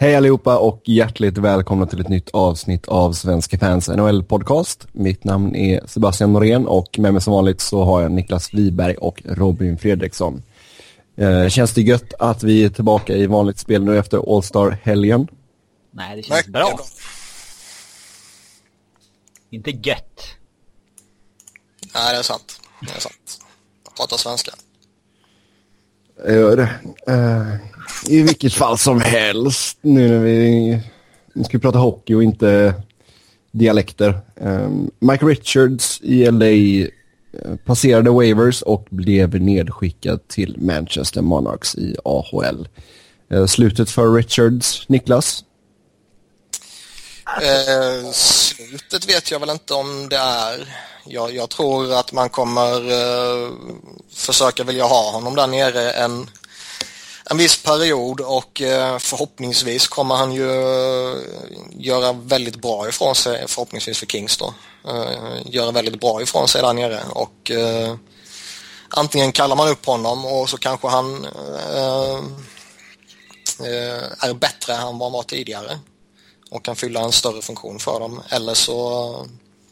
Hej allihopa och hjärtligt välkomna till ett nytt avsnitt av Svenska fans NHL podcast. Mitt namn är Sebastian Norén och med mig som vanligt så har jag Niklas Wiberg och Robin Fredriksson. Eh, känns det gött att vi är tillbaka i vanligt spel nu efter All-Star-helgen? Nej, det känns bra. Inte gött. Nej, det är sant. Det är sant. Jag pratar svenska. Jag gör det. Uh, I vilket fall som helst, nu när vi nu ska vi prata hockey och inte dialekter. Um, Mike Richards i LA eh, passerade waivers och blev nedskickad till Manchester Monarchs i AHL. Uh, eh, slutet för Richards, Niklas? Uh, slutet vet jag väl inte om det är. Jag, jag tror att man kommer eh, försöka vilja ha honom där nere en, en viss period och eh, förhoppningsvis kommer han ju eh, göra väldigt bra ifrån sig, förhoppningsvis för Kings då, eh, göra väldigt bra ifrån sig där nere och eh, antingen kallar man upp honom och så kanske han eh, eh är bättre än vad han var tidigare och kan fylla en större funktion för dem. Eller så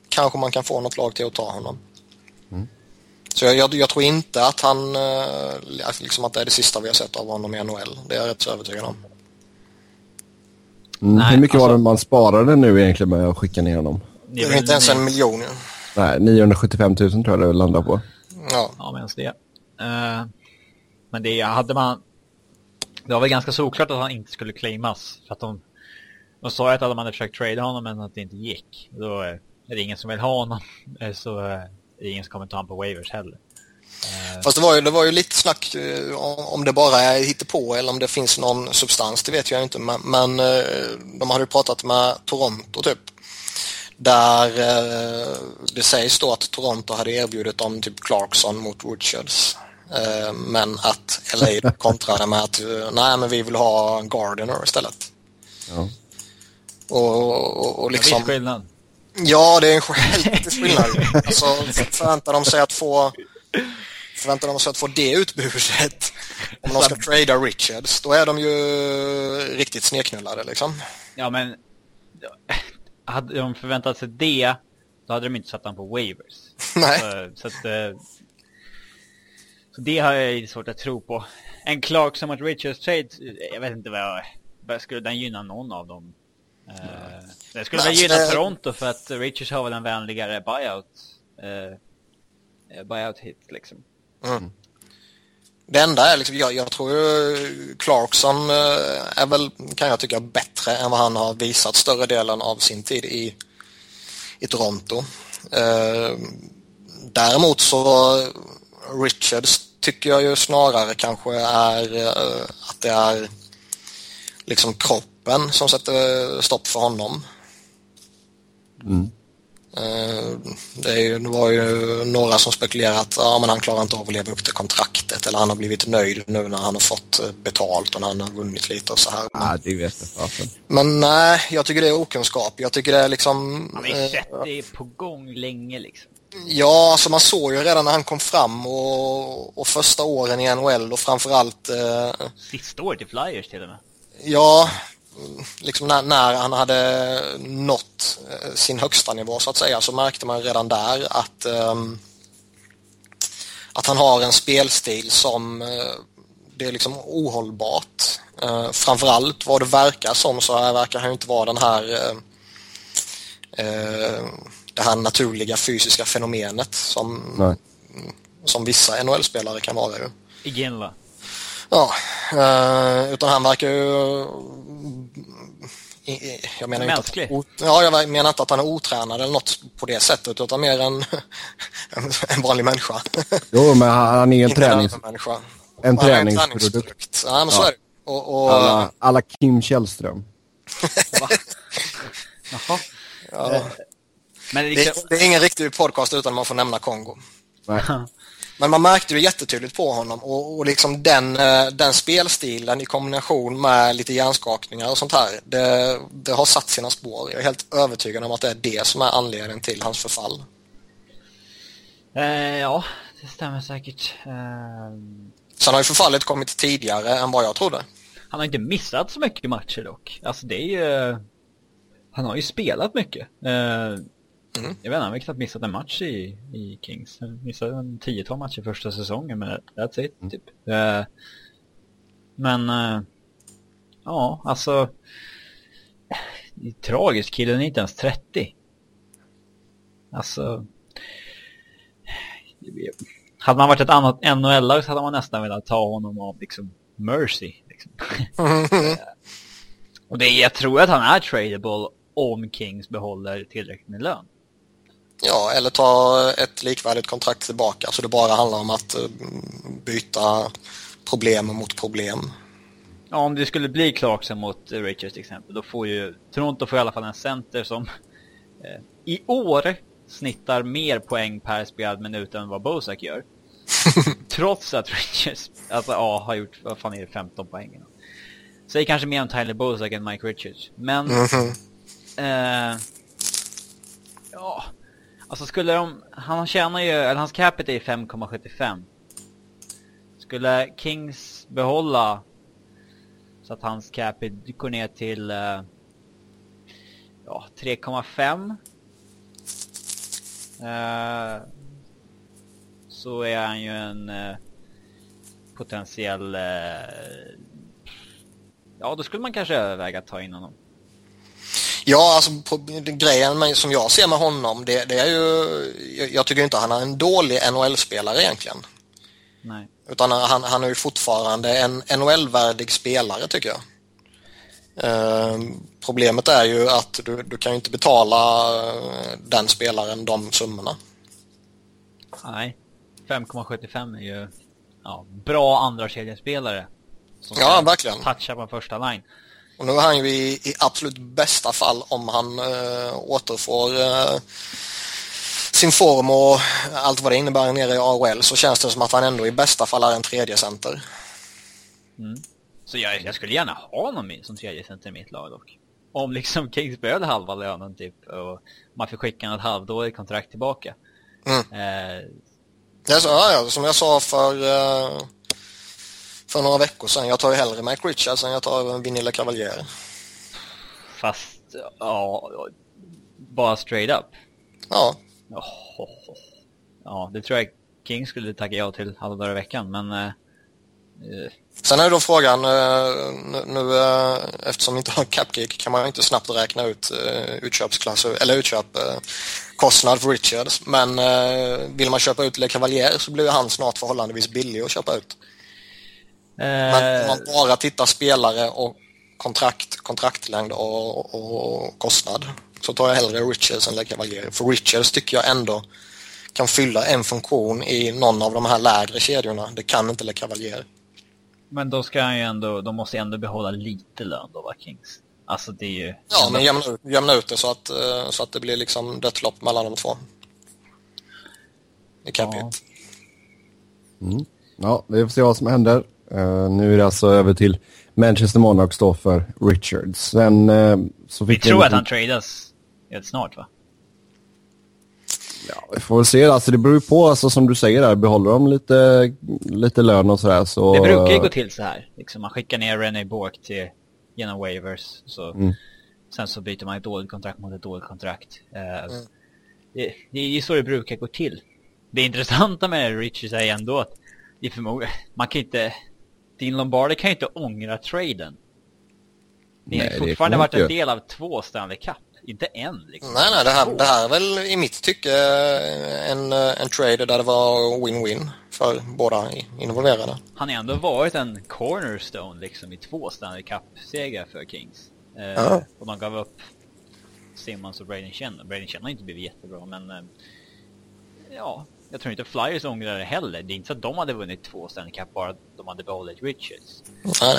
kanske man kan få något lag till att ta honom. Mm. Så jag, jag, jag, tror inte att han, eh, liksom att det är det sista vi har sett av honom i NHL. Det är jag rätt så övertygad om. Mm. Nej, Hur mycket alltså, var det man sparade nu egentligen med att skicka ner honom? Det är inte ens en miljon. Nej, 975 000 tror jag det landar på. Ja, ja men det. Uh, men det hade man... Det var väl ganska såklart att han inte skulle claimas. För att de de sa att de hade försökt trada honom men att det inte gick. Då är det ingen som vill ha honom. Eh, så är det ingen som kommer ta honom på waivers heller. Eh, Fast det var ju, det var ju lite snack eh, om det bara är på eller om det finns någon substans, det vet jag inte. Men, men de hade ju pratat med Toronto typ. Där det sägs då att Toronto hade erbjudit dem typ Clarkson mot Richards. Men att LA kontrade med att nej men vi vill ha Gardiner istället. Ja. Och, och, och liksom... Ja, det är skillnad. Ja, det är en helvetes skillnad. alltså, förväntar de sig att få förväntar de sig att få det utbudet om de ska trada Richards, då är de ju riktigt sneknullade liksom. Ja, men hade de förväntat sig det, då hade de inte satt honom på waivers. Nej. Så, så, att, eh, så det har jag svårt att tro på. En Clark som att Richards trade, jag vet inte vad jag, skulle den gynna någon av dem? Uh, det skulle väl gynna. Toronto för att Richards har väl en vänligare buyout, uh, buyout hit liksom. Mm. Det enda är liksom, jag, jag tror Clarkson eh, är väl, kan jag tycka, bättre än vad han har visat större delen av sin tid i, i Toronto. Eh, däremot så Richards tycker jag ju snarare kanske är att det är liksom kropp kroppen som sätter stopp för honom. Mm. Eh, det, är, det var ju några som spekulerat att ja, men han klarar inte av att leva upp till kontraktet eller han har blivit nöjd nu när han har fått eh, betalt och när han har vunnit lite och så här. Ja, det vet jag Men nej, jag tycker det är okunskap. Jag tycker det är liksom... Han har ju sett det på gång länge liksom. Ja, alltså man såg ju redan när han kom fram och, och första åren i NHL och framförallt... Eh, Sista året i Flyers till och med. Ja, liksom när, när, han hade nått eh, sin högsta nivå så att säga så märkte man redan där att, um, att han har en spelstil som uh, det är liksom ohållbart. Uh, framförallt vad det verkar som så här verkar han inte vara den här uh, uh, det här naturliga fysiska fenomenet som, som vissa NHL-spelare kan vara ju. Igenla. Ja, utan han verkar ju jag menar Mänsklig? Inte att, ja, jag menar inte att han är otränad eller något på det sättet utan mer en, en vanlig människa. Jo, men han är en tränings... En träningsprodukt. Ja, men så är det. Och, och... Alla, alla Kim Källström. Jaha. Ja. Men det, det, det, är ingen riktig podcast utan man får nämna Kongo. Nej. Men man märkte det jättetydligt på honom och, och liksom den, eh, den spelstilen i kombination med lite hjärnskakningar och sånt här, det, det, har satt sina spår. Jag är helt övertygad om att det är det som är anledningen till hans förfall. Eh, ja, det stämmer säkert. Eh... Sen har ju förfallet kommit tidigare än vad jag trodde. Han har inte missat så mycket matcher dock. Alltså det är ju... Han har ju spelat mycket. Uh, mm. Jag vet inte, han har knappt missat en match i, i Kings. Han missade en tiotal matcher första säsongen, men that's it, mm. typ. Uh, men... Uh, ja, alltså... Det är tragiskt, killen är inte ens 30. Alltså... Hade man varit ett annat NHL-lag så hade man nästan velat ta honom av liksom Mercy. Liksom. och det, jag tror att han är tradable om Kings behåller tillräckligt med lön. Ja, eller ta ett likvärdigt kontrakt tillbaka så det bara handlar om att eh, byta problem mot problem. Ja, om det skulle bli Clarkson mot Richards till exempel, då får ju Toronto får i alla fall en center som eh, i år snittar mer poäng per spelad minut än vad Bozak gör. Trots att Richards, alltså ja, har gjort, vad fan är det, 15 poäng. Säg kanske mer om Tyler Bozak än Mike Richards. Men, mm -hmm. eh, ja, alltså skulle de, han tjänar ju, eller hans capita är 5,75. Skulle Kings behålla så att hans capita går ner till eh, ja, 3,5 Eh, så är han ju en eh, potentiell... Eh, ja, då skulle man kanske överväga att ta in honom. Ja, alltså på, grejen som jag ser med honom, det, det är ju... Jag, tycker inte han är en dålig NHL-spelare egentligen. Nej. Utan han, han är ju fortfarande en NHL-värdig spelare tycker jag. Eh, problemet är ju att du, du kan ju inte betala eh, den spelaren de summorna. Nej, 5,75 är ju ja, bra andra kedjespelare Som ja, verkligen. toucha på första line. Och nu är han ju i, i absolut bästa fall om han äh, återfår äh, sin form och allt vad det innebär nere i AHL så känns det som att han ändå i bästa fall är en tredje center. Mm. Så jag, jag skulle gärna ha honom som tredje center i mitt lag dock. Om liksom Kings behövde halva lönen typ och man fick skicka ett halvdåligt kontrakt tillbaka. Mm. Eh, jag sa, ja, som jag sa för, eh, för några veckor sedan, jag tar ju hellre Mike Richards än jag tar Vinilla Cavalier. Fast, ja, bara straight up. Ja. Oh, ja, det tror jag King skulle tacka ja till alla dagar i veckan, men eh, Sen är då frågan, eh, nu eh, eftersom vi inte har Capgeek kan man inte snabbt räkna ut eh, utköpsklass, eller utköpkostnad för Richards. Men vill man köpa ut Le Cavalier så blir han snart förhållandevis billig att köpa ut. Men om man bara tittar spelare och kontrakt, kontraktlängd och, och, kostnad så tar jag hellre Richards än Le Cavalier. För Richards tycker jag ändå kan fylla en funktion i någon av de här lägre kedjorna. Det kan inte Le Cavalier. Men då ska han ju ändå, de måste ändå behålla lite lön då, va, Kings? Alltså det är ju... Ja, men jämna ut, jämna ut det så att, eh, så att det blir liksom dött mellan de två. I cap ja. Mm. ja, vi får se vad som händer. Uh, nu är det alltså över till Manchester Monarchs då för Richards. Sen uh, så fick Vi tror att han tradas helt snart va? Ja, vi får väl se. Alltså, det beror ju på, alltså, som du säger där, behåller de lite, lite lön och sådär så... Det brukar ju gå till så här. Liksom, man skickar ner René Bork till, genom waivers. Så, mm. Sen så byter man ett dåligt kontrakt mot ett dåligt kontrakt. Uh, mm. det, det är ju så det brukar gå till. Det intressanta med Richards är ändå att det är man kan inte... Din Lombardi kan ju inte ångra traden. Det har fortfarande varit en del av två Stanley Cup. Inte en liksom. Nej, nej, det här, det här är väl i mitt tycke en, en trade där det var win-win för båda involverade. Han har ändå varit en cornerstone liksom i två Stanley Cup-segrar för Kings. Eh, ja. Och de gav upp Simmons och Braden Chen. Braden Chen har inte blivit jättebra, men eh, ja, jag tror inte Flyers ångrar det heller. Det är inte så att de hade vunnit två Stanley Cup bara att de hade behållit Richards. Nej.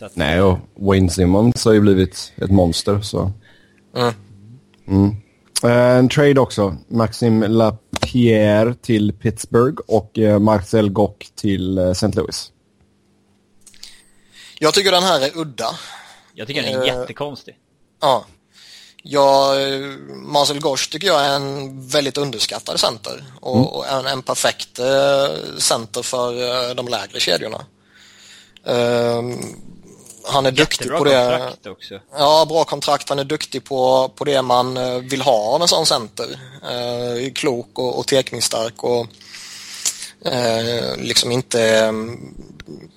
Eh, att, Nej, och Wayne Simmons har ju blivit ett monster, så... Mm. Mm. En trade också. Maxim Lapierre till Pittsburgh och eh, Marcel Gock till eh, St. Louis. Jag tycker den här är udda. Jag tycker den är uh, jättekonstig. Ja. Ja, Marcel Gosch tycker jag är en väldigt underskattad center och, mm. och en, en, perfekt uh, center för uh, de lägre kedjorna. Uh, han är duktig på det. kontrakt också. Ja, bra kontrakt. Han är duktig på, på det man eh, vill ha av en sån center. Eh, klok och, och tekningsstark och eh, liksom inte, eh,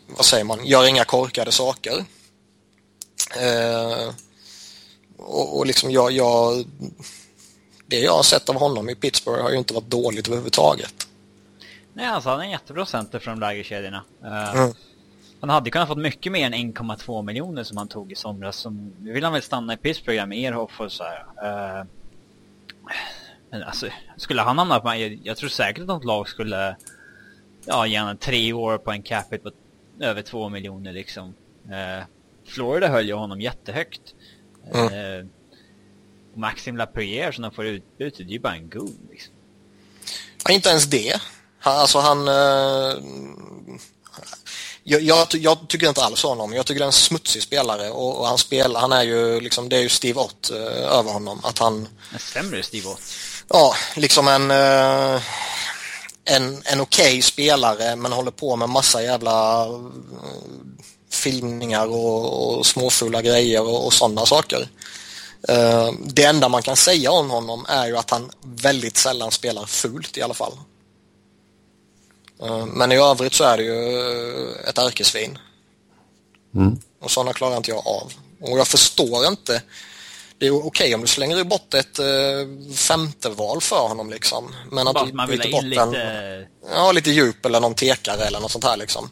vad säger man, gör inga korkade saker. Eh, och, och liksom jag, jag, det jag har sett av honom i Pittsburgh har ju inte varit dåligt överhuvudtaget. Nej, alltså han är en jättebra center för de lägre kedjorna. Eh, Mm. Han hade kunnat fått mycket mer än 1,2 miljoner som han tog i somras. Som, nu vill han väl stanna i Pittsburgh med Erhoff och så här. Eh, men alltså, skulle han hamna på... Jag, jag tror säkert att något lag skulle ja, ge honom tre år på en capita på över 2 miljoner liksom. Eh, Florida höll ju honom jättehögt. Eh, och Maxim Lapierre som de får utbyte, det är ju bara en god liksom. Ja, inte ens det. Han, alltså han... Eh, jag, jag, jag tycker inte alls om honom. Jag tycker det är en smutsig spelare och, och han spelar, han är ju liksom, det är ju Steve Ott eh, över honom. Att han, En sämre Steve Ott. ja, liksom en... Eh, en, en okej spelare men håller på med massa jävla eh, filmningar och, och småfula grejer och, och sådana saker. Eh, det enda man kan säga om honom är ju att han väldigt sällan spelar fult i alla fall. Eh, men i övrigt så är det ju eh, ett ärkesvin. Mm. Och sådana klarar inte jag av. Och jag förstår inte. Det är okej om du slänger bort ett eh, femte val för honom liksom. Men att Bara du man vill byter bort en- lite... Ja, lite djup eller någon tekare eller något sånt här liksom.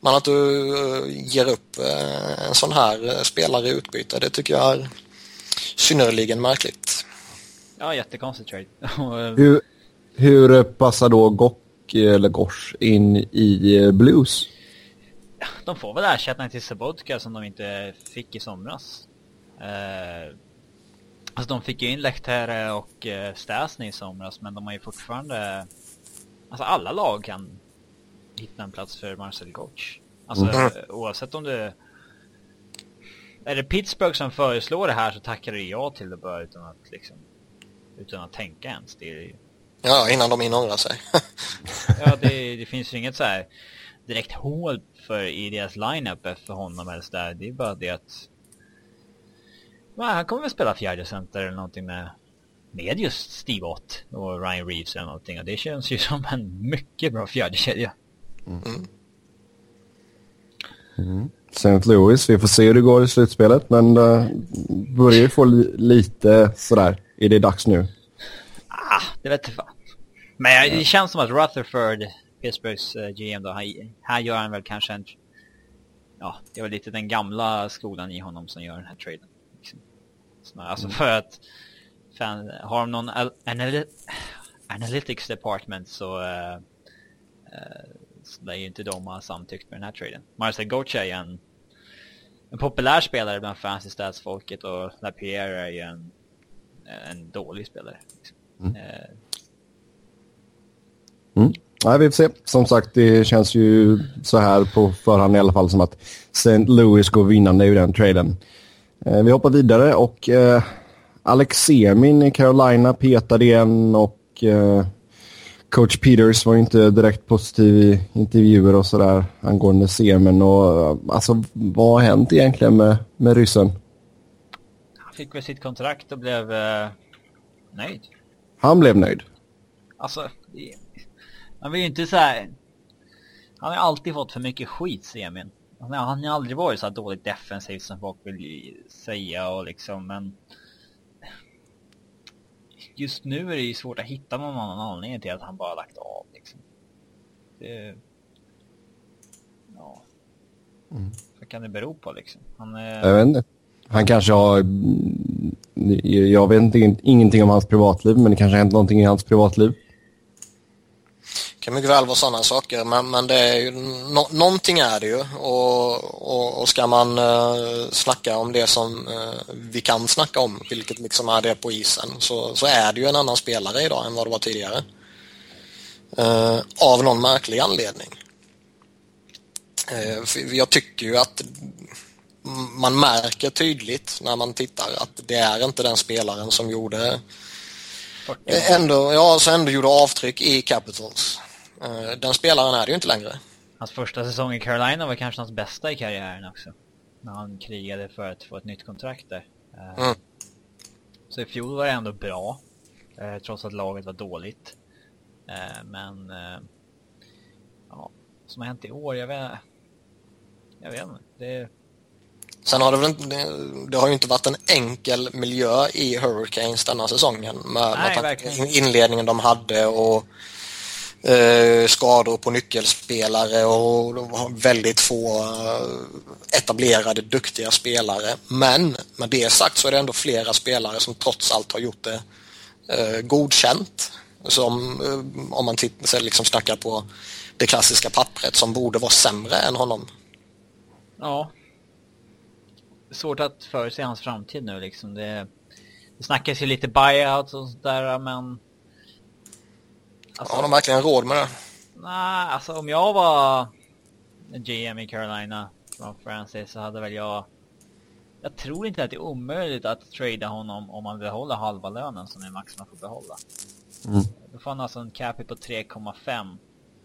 Men att du ger upp eh, en sån här eh, spelare i utbyte, det tycker jag är synnerligen märkligt. Ja, jättekonstigt trade. Eh, Hur, hur passar då Gock eller Gosh in i Blues? de får väl ersättning till Sabotka som de inte fick i somras. Eh, alltså de fick ju in Lehtere och eh, Stasny i somras men de har ju fortfarande... Alltså alla lag kan hitta en plats för Marcel Goch. Alltså Mm. oavsett om du... Är det Pittsburgh som föreslår det här så tackar du ja till det bara utan att liksom... Utan att tänka ens. Det är ju... Ja, innan de hinner ångra sig. Ja, det, det finns ju inget så här direkt hål för i deras lineup för honom eller så där. Det är bara det att... Ja, han kommer väl spela fjärde center eller någonting med, med just Steve Ott och Ryan Reeves eller någonting. Och det känns ju som en mycket bra fjärdekedja. St. Louis, vi får se hur det går i slutspelet men uh, börjar ju få li lite sådär, är det dags nu? Ah, det vet jag fan. Men jag, det känns som att Rutherford, Pittsburghs eh, GM då, här, här gör han väl kanske en... Ja, det var lite den gamla skolan i honom som gör den här traden. Liksom. Så, alltså för att... Fan, har de någon al- anali analytics department så... Uh, så lär ju inte de ha samtyckt med den här traden. Marcel Gocha är ju en, en populär spelare bland fantasy stats-folket och Lapierre är ju en, en dålig spelare. Liksom. Eh, Mm. Nej, vi får se. Som sagt, det känns ju så här på förhand i alla fall som att St. Louis går vinnande i den traden. Eh, vi hoppar vidare och eh, Alex Semin i Carolina petade igen och eh, coach Peters var ju inte direkt positiv i intervjuer och sådär angående Semin och alltså vad har hänt egentligen med, med ryssen? Han fick väl sitt kontrakt och blev eh, nöjd. Han blev nöjd. Alltså, man vill ju inte så här. Han har alltid fått för mycket skit, Semin. Han har, aldrig varit så här dåligt defensivt som folk vill säga och liksom, men... Just nu är det ju svårt att hitta någon annan anledning till att han bara lagt av liksom. Det... Ja. Vad kan det bero på liksom? Han är... Jag vet inte. Han kanske har... mm, Jag vet inte, ingenting om hans privatliv, men det kanske har hänt någonting i hans privatliv. Kan mycket väl vara sådana saker men, men det är ju, nå, någonting är det ju och, och, och ska man uh, snacka om det som uh, vi kan snacka om, vilket liksom är det på isen, så, så är det ju en annan spelare idag än vad det var tidigare. Uh, av någon märklig anledning. För jag tycker ju att man märker tydligt när man tittar att det är inte den spelaren som gjorde ändå, ja, så ändå gjorde avtryck i Capitals. Eh, Den spelaren är det ju inte längre. Hans första säsong i Carolina var kanske hans bästa i karriären också. när han krigade för att få ett nytt kontrakt där. Eh, Mm. Så i fjol var det ändå bra, eh, trots att laget var dåligt. Men, ja, vad som har hänt i år, jag vet Jag vet inte. Det, Sen har det väl inte, det, har ju inte varit en enkel miljö i Hurricanes denna säsongen med, Nej, med inledningen de hade och eh, skador på nyckelspelare och de har väldigt få eh, etablerade duktiga spelare. Men med det sagt så är det ändå flera spelare som trots allt har gjort det eh, godkänt. Som eh, om man tittar, liksom snackar på det klassiska pappret som borde vara sämre än honom. ja. Svårt att förutse hans framtid nu liksom. Det, det snackas ju lite buyouts och sådär men... Alltså, Har de verkligen råd med det? Nej, alltså om jag var GM i Carolina från Francis så hade väl jag... Jag tror inte att det är omöjligt att trada honom om man behåller halva lönen som är max man får behålla. Mm. Då får han alltså en capita på 3,5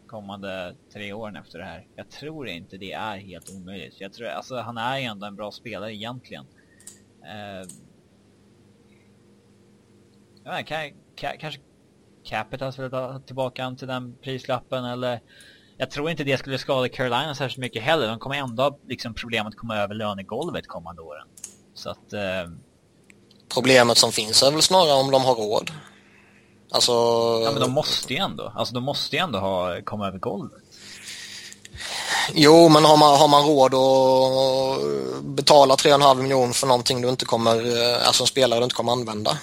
kommande tre åren efter det här. Jag tror inte det är helt omöjligt. Jag tror, alltså han är ju ändå en bra spelare egentligen. Eh, ja, kan, kan, kanske Capitals vill ta tillbaka han till den prislappen eller jag tror inte det skulle skada Carolina särskilt mycket heller. De kommer ändå ha liksom problem att komma över lönegolvet kommande åren. Så att... Eh, Problemet som finns är väl snarare om de har råd. Alltså... ja men de måste ju ändå. Alltså de måste ju ändå ha, komma över golvet. Jo, men har man, har man råd att betala 3,5 miljoner för någonting du inte kommer, eh, alltså en spelare du inte kommer använda?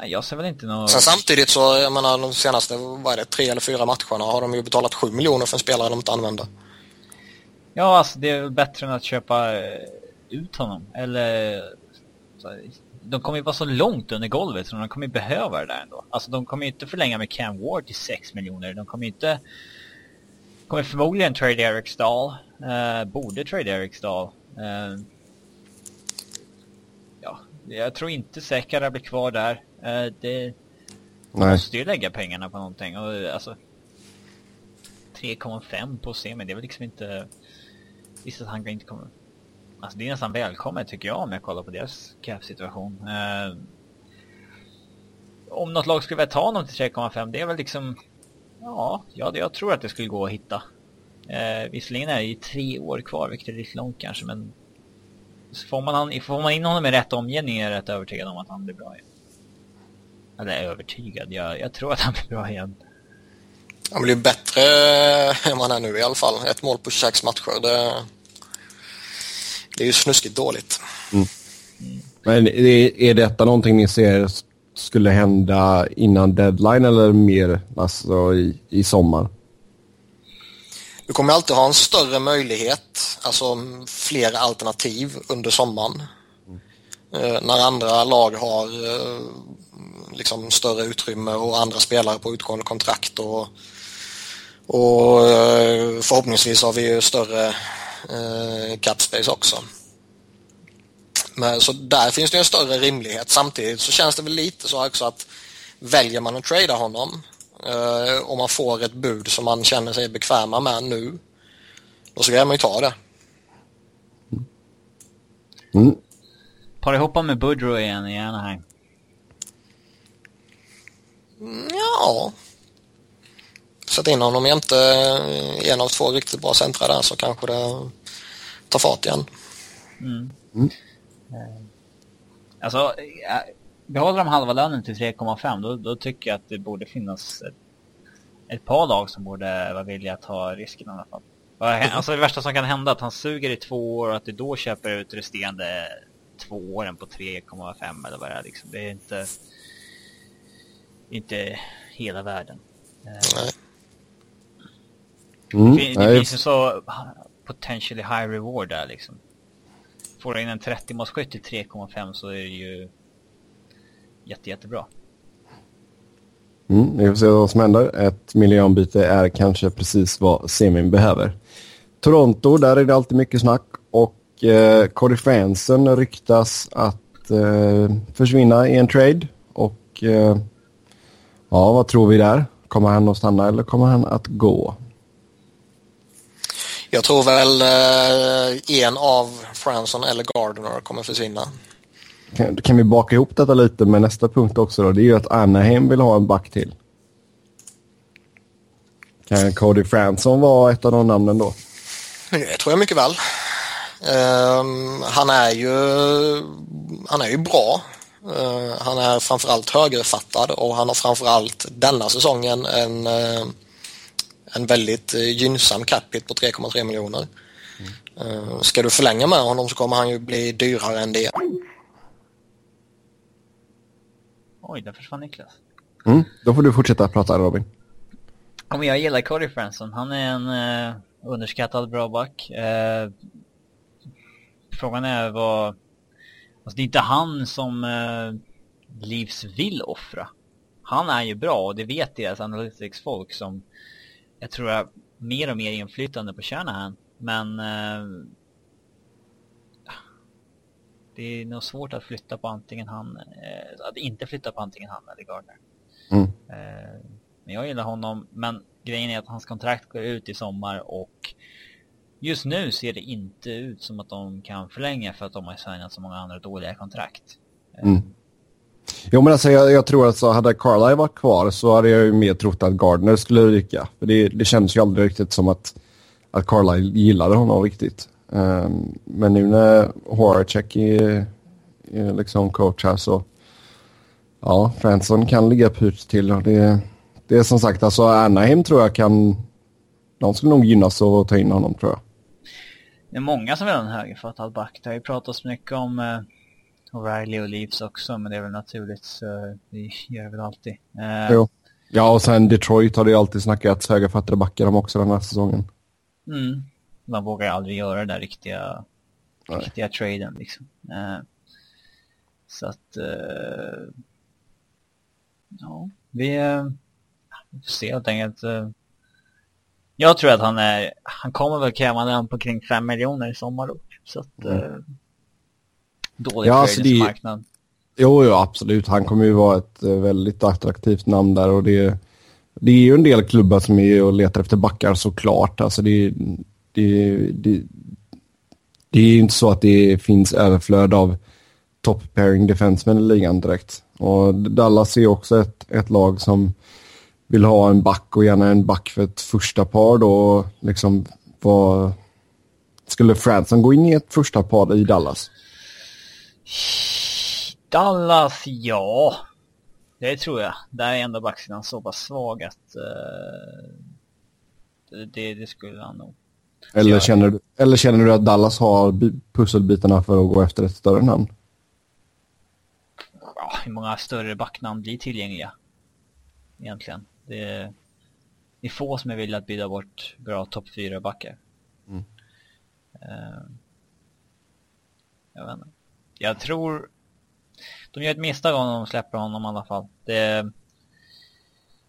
Nej, jag ser väl inte något... Sen samtidigt så, jag menar de senaste, vad är det, tre eller fyra matcherna har de ju betalat 7 miljoner för en spelare de inte använder. Ja, alltså det är väl bättre än att köpa eh, ut honom. Eller... De kommer ju vara så långt under golvet så de kommer ju behöva det där ändå. Alltså de kommer ju inte förlänga med Cam Ward till 6 miljoner. De kommer ju inte... Kommer förmodligen trade Eric Stahl. Eh, borde trade Eric Stahl. Eh, ja, jag tror inte Sekara blir kvar där. Eh, det Nej. måste ju lägga pengarna på någonting. Och, eh, alltså, 3,5 på semi, det är väl liksom inte... Visst att han inte kommer... Alltså det är nästan välkommet tycker jag om jag kollar på deras cap-situation. Eh, om något lag skulle vilja ta honom till 3,5, det är väl liksom... Ja, ja, det- jag tror att det skulle gå att hitta. Eh, visserligen är det ju tre år kvar, vilket är lite långt kanske, men... Så får, man, han- får man in honom i rätt omgivning är jag rätt övertygad om att han blir bra igen. Eller övertygad, jag, jag tror att han blir bra igen. Han blir bättre än vad han är nu i alla fall. Ett mål på 26 matcher, det, det är ju snuskigt dåligt. Men är, är detta någonting ni ser skulle hända innan deadline eller mer alltså i, i sommar? Du kommer alltid ha en större möjlighet, alltså fler alternativ under sommaren. Eh, när andra lag har eh, liksom större utrymme och andra spelare på utgående kontrakt och, och eh, förhoppningsvis har vi ju större eh, cap space också. Men, så där finns det en större rimlighet. Samtidigt så känns det väl lite så också att väljer man att trada honom eh, och man får ett bud som man känner sig bekväma med nu, då ska man ju ta det. Mm. Par ihop med Boudreau igen i Anaheim. Ja. Sätt in honom jämte en av två riktigt bra centra där så kanske det tar fart igen. Mm. Mm. Eh, Alltså, eh, behåller de halva lönen till 3,5 då, då tycker jag att det borde finnas ett, ett par lag som borde vara villiga att ta risken i alla fall. Alltså det värsta som kan hända är att han suger i två år och att du då köper ut resterande två åren på 3,5 eller vad det är liksom. Det är inte, inte hela världen. Nej. Mm. det, det Nej, finns ju så potentially high reward där liksom. Får du in en 30-målsskytt till 3,5 så är det ju jätte, jättebra. Mm, vi får se vad som händer. Ett miljonbyte är kanske precis vad semin behöver. Toronto, där är det alltid mycket snack och eh, Cody Franson ryktas att eh, försvinna i en trade. Och eh, ja, vad tror vi där? Kommer han att stanna eller kommer han att gå? Jag tror väl eh, en av Franson eller Gardner kommer försvinna. Kan, kan vi baka ihop detta lite med nästa punkt också då? Det är ju att Anaheim vill ha en back till. Kan Cody Franson vara ett av de namnen då? Det tror jag mycket väl. Um, han är ju han är ju bra. Uh, han är framförallt högerfattad och han har framförallt denna säsongen en, uh, en väldigt uh, gynnsam capita på 3,3 miljoner. Mm. ska du förlänga med honom så kommer han ju bli dyrare än det. Oj, där försvann Niklas. Mm, då får du fortsätta prata Robin. Ja, men jag gillar Cody Franson. Han är en uh, underskattad bra back. Uh, frågan är vad... Alltså det är inte han som uh, Leafs vill offra. Han är ju bra och det vet deras analytics-folk som jag tror har mer och mer inflytande på Shanahan. Men uh, det är nog svårt att flytta på antingen han, uh, att inte flytta på antingen han eller Gardner. Mm. Uh, men jag gillar honom, men grejen är att hans kontrakt går ut i sommar och just nu ser det inte ut som att de kan förlänga för att de har signat så många andra dåliga kontrakt. Eh, mm. Jo men alltså jag, jag tror att så hade Carlisle varit kvar så hade jag ju mer trott att Gardner skulle ryka. För det, det känns ju aldrig riktigt som att, att Carlisle gillade honom riktigt. Um, men nu när Horacek är, är liksom coach här så ja, Fransson kan ligga pyrt till och det, det är som sagt, alltså Anaheim tror jag kan... De skulle nog gynnas av att ta in honom tror jag. Det är många som vill ha en högerfattad back. Det har ju pratats mycket om eh, O'Reilly och Leafs också, men det är väl naturligt så det gör väl alltid. Eh, jo. Ja, och sen Detroit har det ju alltid snackats högerfattade backar om också den här säsongen. Mm. Man vågar aldrig göra den där riktiga, riktiga traden liksom. Eh, så att... Eh, ja, vi... Eh, vi får se helt enkelt. Jag tror att han är, han kommer väl kräva den på kring 5 miljoner i sommar. Så att, mm. eh, dålig ja, alltså det, marknad. Jo, jo, absolut. Han kommer ju vara ett eh, väldigt attraktivt namn där och det, det är ju en del klubbar som är och letar efter backar såklart. Alltså det, det, det, det är ju inte så att det finns överflöd av top pairing defensemen i ligan direkt. Och Dallas är också ett, ett lag som vill ha en back och gärna en back för ett första par då. Liksom, vad... Skulle Franson gå in i ett första par i Dallas? Dallas, ja. Det tror jag. Där är ändå backsidan så pass svag att uh, det, det, skulle han nog. Eller, jag... känner, du, eller känner du att Dallas har pusselbitarna för att gå efter ett större namn? Ja, hur många större backnamn blir tillgängliga? Egentligen. Det är, det är få som är villiga att bjuda bort bra topp 4-backar. Mm. Uh, jag vet inte. Jag tror... De gör ett misstag om de släpper honom i alla fall. Det,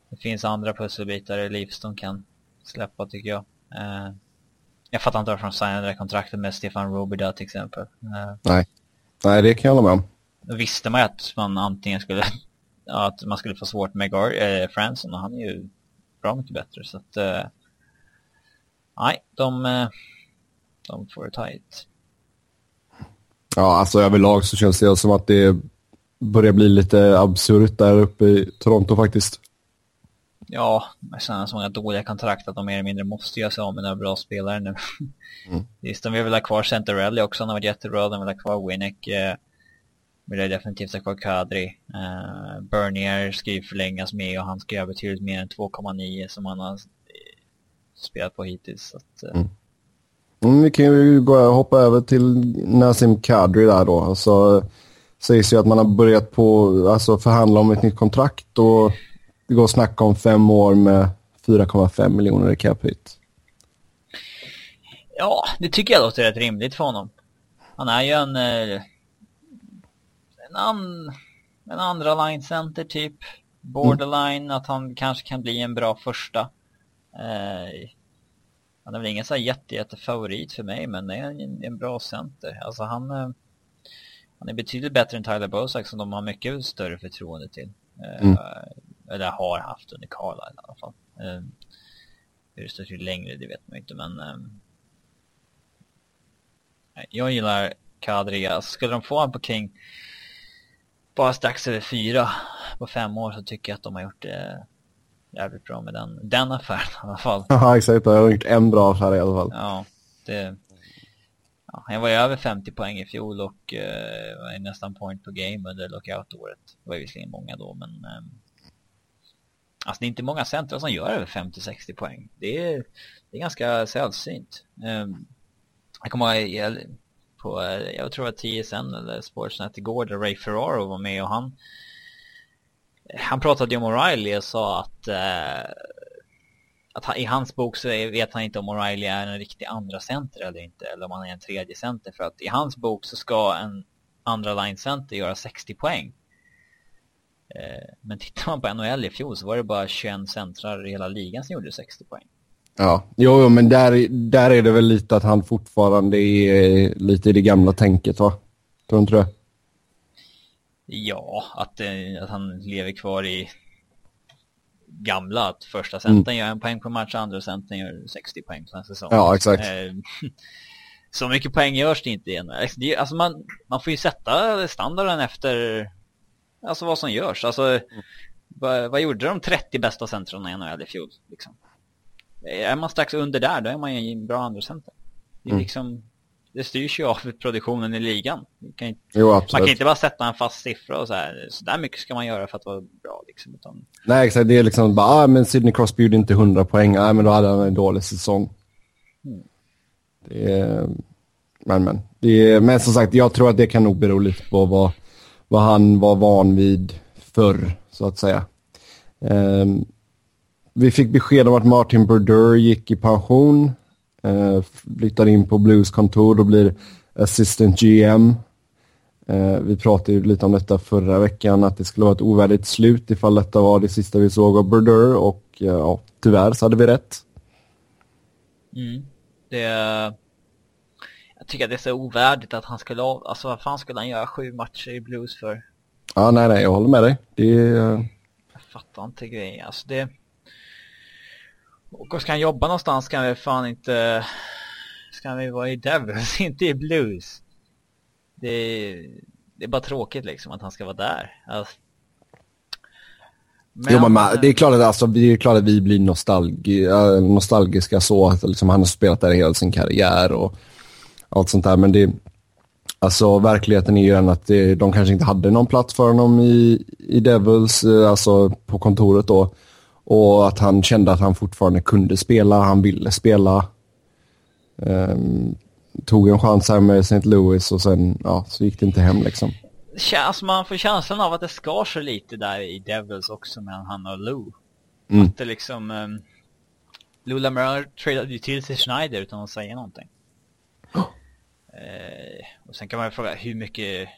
det finns andra pusselbitar i Leafs de kan släppa tycker jag. Uh, jag fattar inte varför de signade det kontraktet med Stefan Robida till exempel. Uh, Nej. Nej, det kan jag hålla med om. Då visste man ju att man antingen skulle att man skulle få svårt med Gar äh, Franson och han är ju bra mycket bättre så att äh, nej, de, äh, de får det tajt. Ja, alltså överlag så känns det som att det börjar bli lite absurt där uppe i Toronto faktiskt. Ja, med sådana så många dåliga kontrakt att de mer eller mindre måste göra sig av med några bra spelare nu. Mm. Visst, de vill ha kvar Centerelli också, han har varit jättebra, de vill ha kvar Winnick. Eh, vill jag definitivt ha kvar Kadri. Uh, Bernier ska ju förlängas med och han ska göra betydligt mer än 2,9 som han har spelat på hittills. Så att, uh... mm. Mm, vi kan ju gå, hoppa över till Nassim Kadri där då. Alltså, sägs ju att man har börjat på alltså, förhandla om ett nytt kontrakt och det går att snacka om fem år med 4,5 miljoner i cap hit. Ja, det tycker jag låter rätt rimligt för honom. Han är ju en eh, en, an, en andra line center typ. Borderline, mm. att han kanske kan bli en bra första. Eh, han är väl ingen så här jätte, jätte favorit för mig, men det är en, en bra center. Alltså han, eh, han är betydligt bättre än Tyler Bosak som de har mycket större förtroende till. Eh, mm. Eller har haft under Carlisle i alla fall. Eh, hur det står till längre, det vet man inte, men eh, Jag gillar Kadri. Skulle de få honom på King bara strax över fyra på fem år så tycker jag att de har gjort det jävligt bra med den, den affären i alla fall. Ja, exakt. Jag har gjort en bra affär i alla fall. Ja, det... Ja, han var ju över 50 poäng i fjol och uh, var nästan point på game under lockout-året. Det var ju visserligen många då, men... Um, alltså det är inte många centra som gör över 50-60 poäng. Det är, det är ganska sällsynt. Um, jag kommer ihåg på, eh, jag tror att TSN eller Sportsnet igår där Ray Ferraro var med och han han pratade ju om O'Reilly och sa att eh, att han, i hans bok så vet han inte om O'Reilly är en riktig andra center eller inte eller om han är en tredje center för att i hans bok så ska en andra line center göra 60 poäng. Eh, men tittar man på NHL i fjol så var det bara 21 centrar i hela ligan som gjorde 60 poäng. Ja, jo, men där, där är det väl lite att han fortfarande är lite i det gamla tänket va? Tror du inte det? Ja, att, att han lever kvar i gamla, att första centern mm. gör en poäng på match, andra centern gör 60 poäng på en säsong. Ja, exakt. Eh, så mycket poäng görs det inte igen. Alltså man, man får ju sätta standarden efter alltså vad som görs. Alltså, mm. vad, vad gjorde de 30 bästa centrarna i NHL i fjol? Liksom? Är man strax under där, då är man ju en bra andra center. Det, är mm. liksom, det styrs ju av produktionen i ligan. Kan inte, jo, man kan inte bara sätta en fast siffra och så här, så där mycket ska man göra för att vara bra. Liksom, utan... Nej, exakt. Det är liksom bara, ah, men Sidney Crosby gjorde inte 100 poäng. Ah, men då hade han en dålig säsong. Mm. Det är, men, men. Det är, men som sagt, jag tror att det kan nog bero lite på vad, vad han var van vid förr, så att säga. Um, vi fick besked om att Martin Brodeur gick i pension. Eh, flyttar in på Blues kontor och blir assistant GM. Eh, vi pratade ju lite om detta förra veckan, att det skulle vara ett ovärdigt slut ifall detta var det sista vi såg av Brodeur och eh, ja, tyvärr så hade vi rätt. Mm. Det Jag tycker att det är så ovärdigt att han skulle, alltså vad fan skulle han göra sju matcher i Blues för? Ja, nej, nej, jag håller med dig. Det är... Jag fattar inte grejen, alltså det... Och ska han jobba någonstans kan vi fan inte... Ska vi vara i Devils, inte i Blues. Det är, det är bara tråkigt liksom att han ska vara där. Alltså, men, jo, men det är klart att, alltså, det är klart att vi blir nostalgi, nostalgiska så att liksom, han har spelat där hela sin karriär och allt sånt där. Men det, alltså, verkligheten är ju den att det, de kanske inte hade någon plats för honom i, i Devils, eh, alltså på kontoret då. Och att han kände att han fortfarande kunde spela, han ville spela. Um, tog en chans här med St. Louis och sen ja, så gick det inte hem liksom. Alltså man får känslan av att det skar sig lite där i Devils också mellan han och Lou. Mm. Att det liksom... Um, Lou Lamar tradade ju till sig Schneider utan att säga någonting. Oh. Uh, och sen kan man ju fråga hur mycket,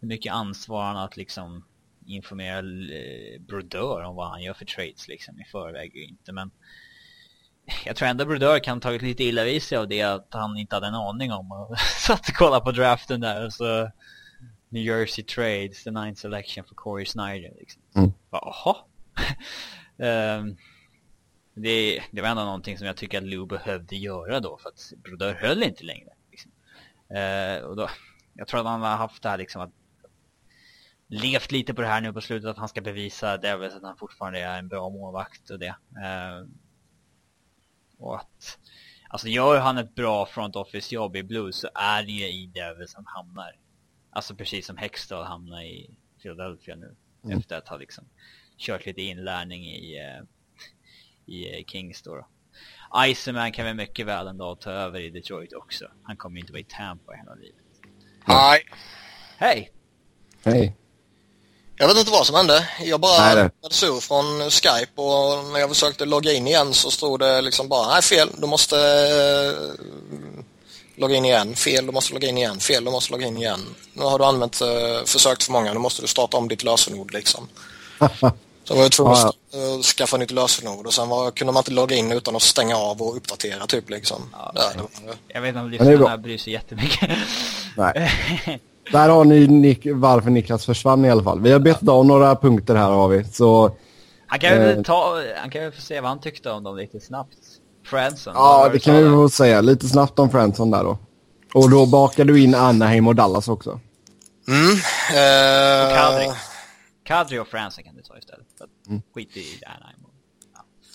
hur mycket ansvar han har att liksom informera eh, Brodeur om vad han gör för trades liksom i förväg och inte men jag tror ändå Brodeur kan tagit lite illa vid sig av det att han inte hade en aning om och satt och kollade på draften där och så New Jersey Trades, the ninth selection för Corey Snyder liksom. Mm. Jaha. um, det, det var ändå någonting som jag tycker att Lou behövde göra då för att Brodeur höll inte längre. Liksom. Uh, och då, jag tror att han har haft det här liksom att levt lite på det här nu på slutet att han ska bevisa Devils att han fortfarande är en bra målvakt och det. Eh, och att, alltså gör han ett bra front office jobb i Blues så är det ju i Devils han hamnar. Alltså precis som Hextall hamnar i Philadelphia nu. Mm. Efter att ha liksom kört lite inlärning i, uh, i Kings då. då. Iceman kan väl mycket väl en dag ta över i Detroit också. Han kommer ju inte vara i Tampa hela livet. Nej. Hej! Hej! Jag vet inte vad som hände. Jag bara blev sur från Skype och när jag försökte logga in igen så stod det liksom bara nej fel, du måste uh, logga in igen, fel, du måste logga in igen, fel, du måste logga in igen. Nu har du använt, uh, försökt för många, nu måste du starta om ditt lösenord liksom. så var jag tvungen att uh, skaffa nytt lösenord och sen var, kunde man inte logga in utan att stänga av och uppdatera typ liksom. Ja, Där, jag vet inte om lyssnarna bryr sig jättemycket. Nej. Där har ni Nick, varför Niklas försvann i alla fall. Vi har betat av några punkter här har vi. Så, han kan väl eh, ta, han kan väl få se vad han tyckte om dem lite snabbt. Franson. Ja, det kan vi väl säga. Lite snabbt om Franson där då. Och då bakar du in Anaheim och Dallas också. Mm. Och Eh, Kadri. Kadri och Fransen kan du ta istället. Mm. Skit i Anaheim.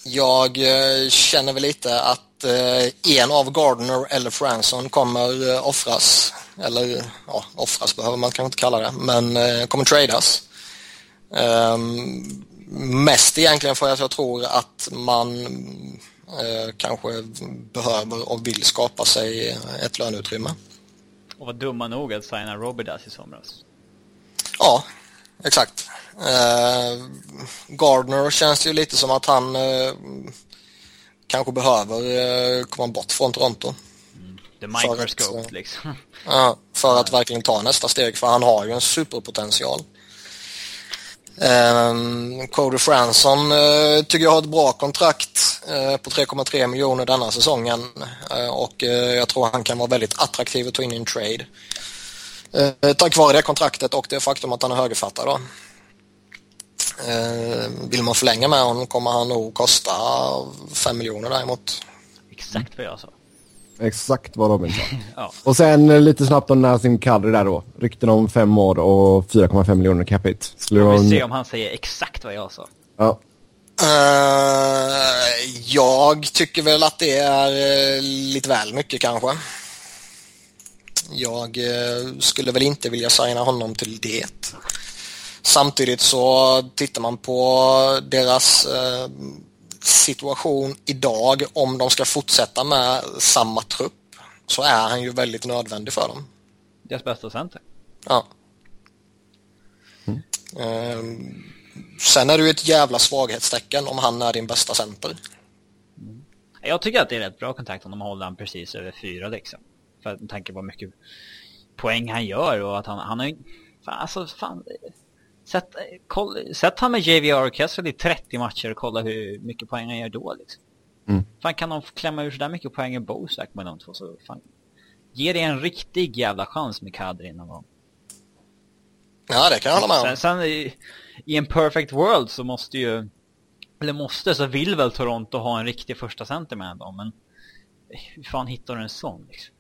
Jag eh, känner väl lite att eh, en av Gardner eller Franson kommer offras. Eller ja, offras behöver man kanske inte kalla det, men eh, kommer tradas. Ehm, mest egentligen för att jag tror att man eh, kanske behöver och vill skapa sig ett löneutrymme. Och var dumma nog att signa Robidas i somras. Ja, exakt. Eh, Gardner känns ju lite som att han eh, kanske behöver eh, komma bort från Toronto. The För att, microscope eh, liksom. Ja, för att verkligen ta nästa steg, för han har ju en superpotential. Um, Cody Franson eh, tycker jag har ett bra kontrakt eh, på 3,3 miljoner denna säsongen Eh, och jag tror han kan vara väldigt attraktiv att ta in i en trade. Uh, tack vare det kontraktet och det faktum att han är högerfattad då. Eh, vill man förlänga med honom kommer han nog kosta 5 miljoner däremot. Exakt vad jag sa. Exakt vad Robin sa. Ja. Och sen eh, lite snabbt om Nassim Kadri där då. Rykten om fem år och 4,5 miljoner capita. Skulle Vi får se om han säger exakt vad jag sa. Ja. Eh, jag tycker väl att det är eh, lite väl mycket kanske. Jag eh, skulle väl inte vilja signa honom till det. Samtidigt så tittar man på deras situation idag, om de ska fortsätta med samma trupp, så är han ju väldigt nödvändig för dem. Deras bästa center. Ja. Ehm, sen är det ju ett jävla svaghetstecken om han är din bästa center. Jag tycker att det är rätt bra kontakt om de håller han precis över fyra liksom. För att med tanke på hur mycket poäng han gör och att han, han har ju... Fan, alltså fan... Sätt, koll, sätt han med JVR och Kessel i 30 matcher och kolla hur mycket poäng han gör då liksom. Mm. Fan kan de klämma ur så där mycket poäng i Bosak med de två så fan... Ge det en riktig jävla chans med Kadri någon gång. Ja, det kan jag hålla med Sen, om. sen i, i en perfect world så måste ju, eller måste, så vill väl Toronto ha en riktig första center med dem, men hur fan hittar du en sån liksom?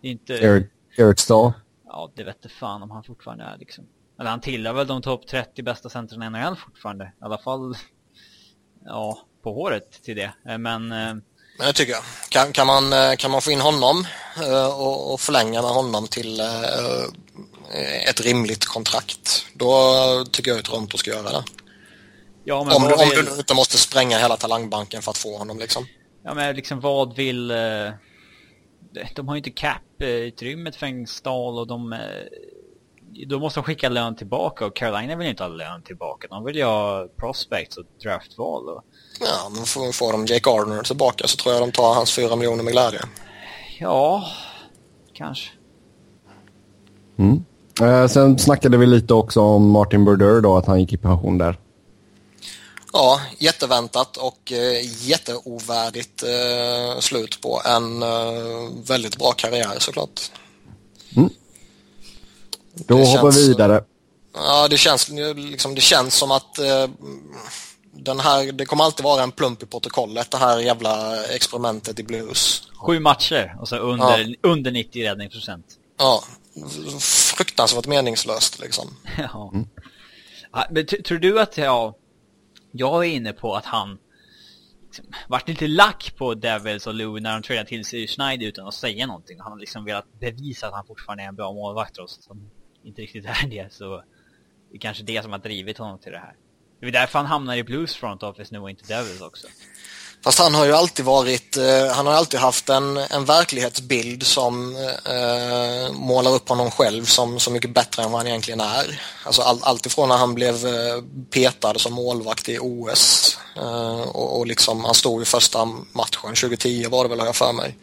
Det är inte, Eric, Eric Stahl. ja det vet fan om han fortfarande är liksom. Eller han tillhör väl de topp 30 bästa centren i NHL fortfarande, i alla fall, ja, på håret till det. Eh, Men, eh, Men det tycker jag. Kan, kan, man, eh, kan man få in honom eh, och, och förlänga med honom till eh, ett rimligt kontrakt, då tycker jag att Toronto ska göra det. ja Om, du- om vill, du inte måste spränga hela talangbanken för att få honom liksom. ja men liksom vad vill, eh, de- har ju inte cap-utrymmet för en stal och de, eh, då måste de skicka lön tillbaka och Carolina vill ju inte ha lön tillbaka. De vill ju ha prospects och draftval och Ja, men får, får de Jake Gardner tillbaka så tror jag de tar hans fyra miljoner med glädje. ja, kanske. Mm. Eh, sen snackade vi lite också om Martin Brodeur då, att han gick i pension där. Ja, jätteväntat och eh, jätteovärdigt eh, slut på en eh, väldigt bra karriär såklart. Då Det hoppar känns- vi vidare. Ja, det känns, liksom, det känns som att eh, den här, det kommer alltid vara en plump i protokollet, det här jävla experimentet i blues. Sju matcher och så under, under 90 räddningsprocent. Ja, fruktansvärt meningslöst liksom. Ja. Ja, Men tror du att, ja, jag är inne på att han liksom, vart lite lack på Devils och Lou när de tradade till sig Schneider utan att säga någonting. Han har liksom velat bevisa att han fortfarande är en bra målvakt att han inte riktigt är det. Så det är kanske det som har drivit honom till det här. Det är därför han hamnar i Blues front office nu och inte Devils också. Fast han har ju alltid varit, eh, han har alltid haft en, en verklighetsbild som eh, målar upp honom själv som så mycket bättre än vad han egentligen är. Alltså all, allt ifrån när han blev eh, petad som målvakt i OS eh, och, och liksom han stod i första matchen, 2010 var det väl har jag för mig.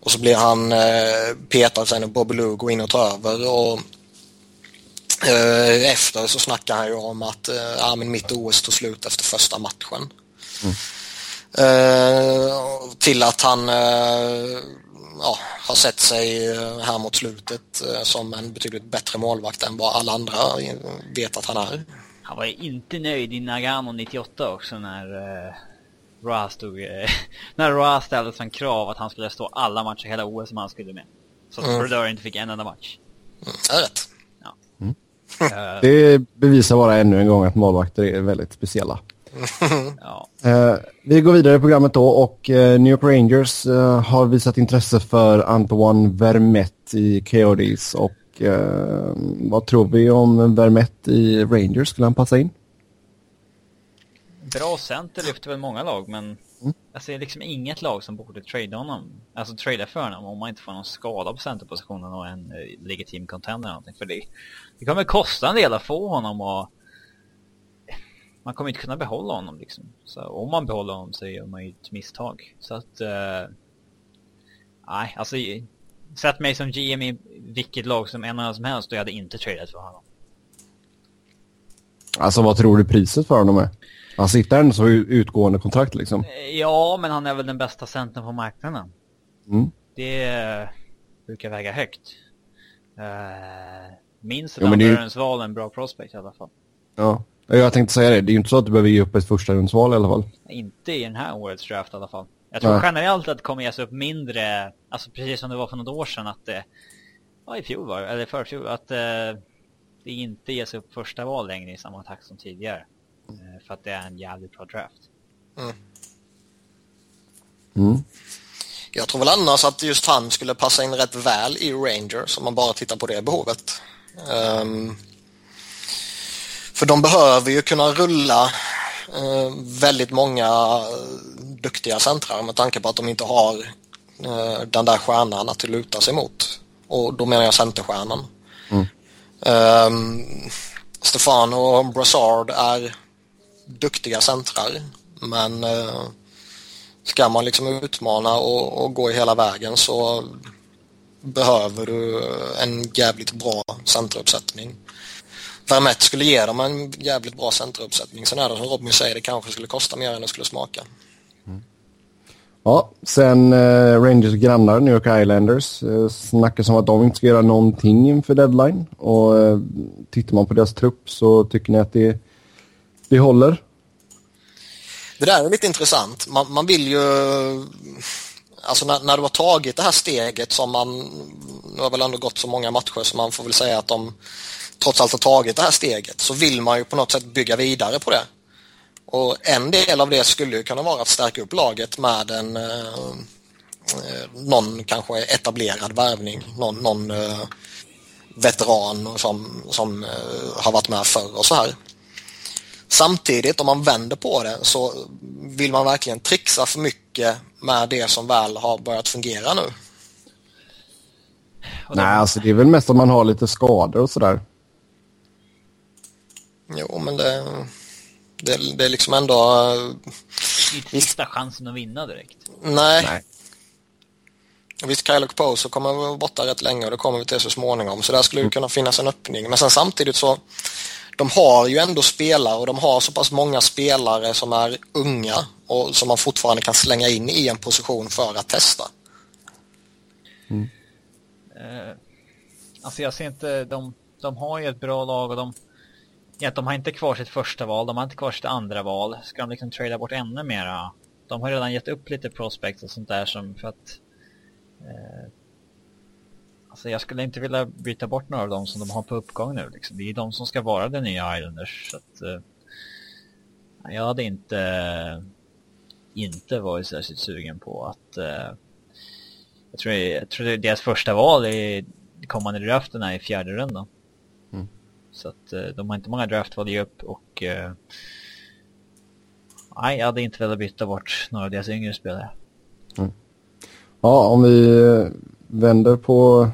Och så blir han eh, petad sen när Bobby Lou går in och tar över och efter så snackar han ju om att eh, ja, men mitt OS tog slut efter första matchen. Eh, till att han eh, ja, har sett sig eh, här mot slutet eh, som en betydligt bättre målvakt än vad alla andra eh, vet att han är. Han var ju inte nöjd i Nagano 98 också när uh, Ra stod, eh, när Ra ställde som krav att han skulle stå alla matcher hela OS som han skulle med. Så att mm. Brodeur inte fick en enda match. Mm, det är rätt. Det bevisar bara ännu en gång att målvakter är väldigt speciella. ja. uh, vi går vidare i programmet då och uh, New York Rangers har visat intresse för Antoine Vermette i Coyotes och vad tror vi om Vermette i Rangers? Skulle han passa in? Bra center lyfter väl många lag men mm. jag ser liksom inget lag som borde trada honom. Alltså trada för honom om man inte får någon skada på centerpositionen och en eh, legitim contender eller någonting. För det, det kommer kosta en del att få honom och man kommer inte kunna behålla honom liksom. Så om man behåller honom så gör man ju ett misstag. Så att... Uh, nej, alltså... Sätt mig som GM i vilket lag som en annan som helst och jag hade inte tradat för honom. Alltså vad tror du priset för honom är? Han sitter ändå så utgående kontrakt liksom. Ja, men han är väl den bästa centern på marknaden. Mm. Det brukar väga högt. Uh, minst ett andrarumsval är en bra prospect i alla fall. Ja, jag tänkte säga det. Det är ju inte så att du behöver ge upp ett första rundsval i alla fall. Inte i den här årets draft i alla fall. Jag tror Nej. generellt att det kommer ges upp mindre, alltså precis som det var för något år sedan att det, ja i fjol var eller förfjol, att uh, det inte ges upp första val längre i samma takt som tidigare. Eh, för att det är en jävligt bra draft. Mm. Mm. Jag tror väl annars att just han skulle passa in rätt väl i Rangers om man bara tittar på det behovet. Um, för de behöver ju kunna rulla uh, väldigt många duktiga centrar med tanke på att de inte har uh, den där stjärnan att luta sig mot. Och då menar jag centerstjärnan. Mm. Um, Stefano och Brassard är duktiga centrar. Men eh, ska man liksom utmana och, och, gå hela vägen så behöver du en jävligt bra centeruppsättning. Vermette skulle ge dem en jävligt bra centeruppsättning. Sen är det som Robin säger, det kanske skulle kosta mer än det skulle smaka. Mm. Ja, sen eh, Rangers grannar New York Islanders eh, snackas om att de inte ska göra någonting inför deadline. Och eh, tittar man på deras trupp så tycker ni att det det håller. Det där är lite intressant. Man, man vill ju... Alltså när, när du har tagit det här steget som man... Nu har väl ändå gått så många matcher så man får väl säga att de trots allt har tagit det här steget så vill man ju på något sätt bygga vidare på det. Och en del av det skulle ju kunna vara att stärka upp laget med en eh, någon kanske etablerad värvning, någon, någon eh, veteran som, som eh, har varit med förr och så här. Samtidigt om man vänder på det så vill man verkligen trixa för mycket med det som väl har börjat fungera nu. Nej, alltså det är väl mest om man har lite skador och sådär. Jo, men det, det, det är liksom ändå... Det är sista chansen att vinna direkt. Nej. Nej. Visst, Kyle Poso kommer vara borta rätt länge och det kommer vi till så småningom. Så där skulle det kunna finnas en öppning. Men sen samtidigt så de har ju ändå spelare och de har så pass många spelare som är unga och som man fortfarande kan slänga in i en position för att testa. Mm. Uh, alltså jag ser inte, de, de har ju ett bra lag och de, ja, de har inte kvar sitt första val, de har inte kvar sitt andra val. Ska de liksom trada bort ännu mera? De har redan gett upp lite prospects och sånt där som för att uh, Alltså jag skulle inte vilja byta bort några av dem som de har på uppgång nu. Liksom. Det är de som ska vara den nya Islanders. Så att, uh, jag hade inte, inte varit särskilt sugen på att... Uh, jag, tror, jag tror det är deras första val i kommande drafterna i fjärde rundan. Mm. Så att uh, de har inte många draftval ge upp och... nej, jag hade inte velat byta bort några av deras yngre spelare. Mm. Ja, om vi vänder på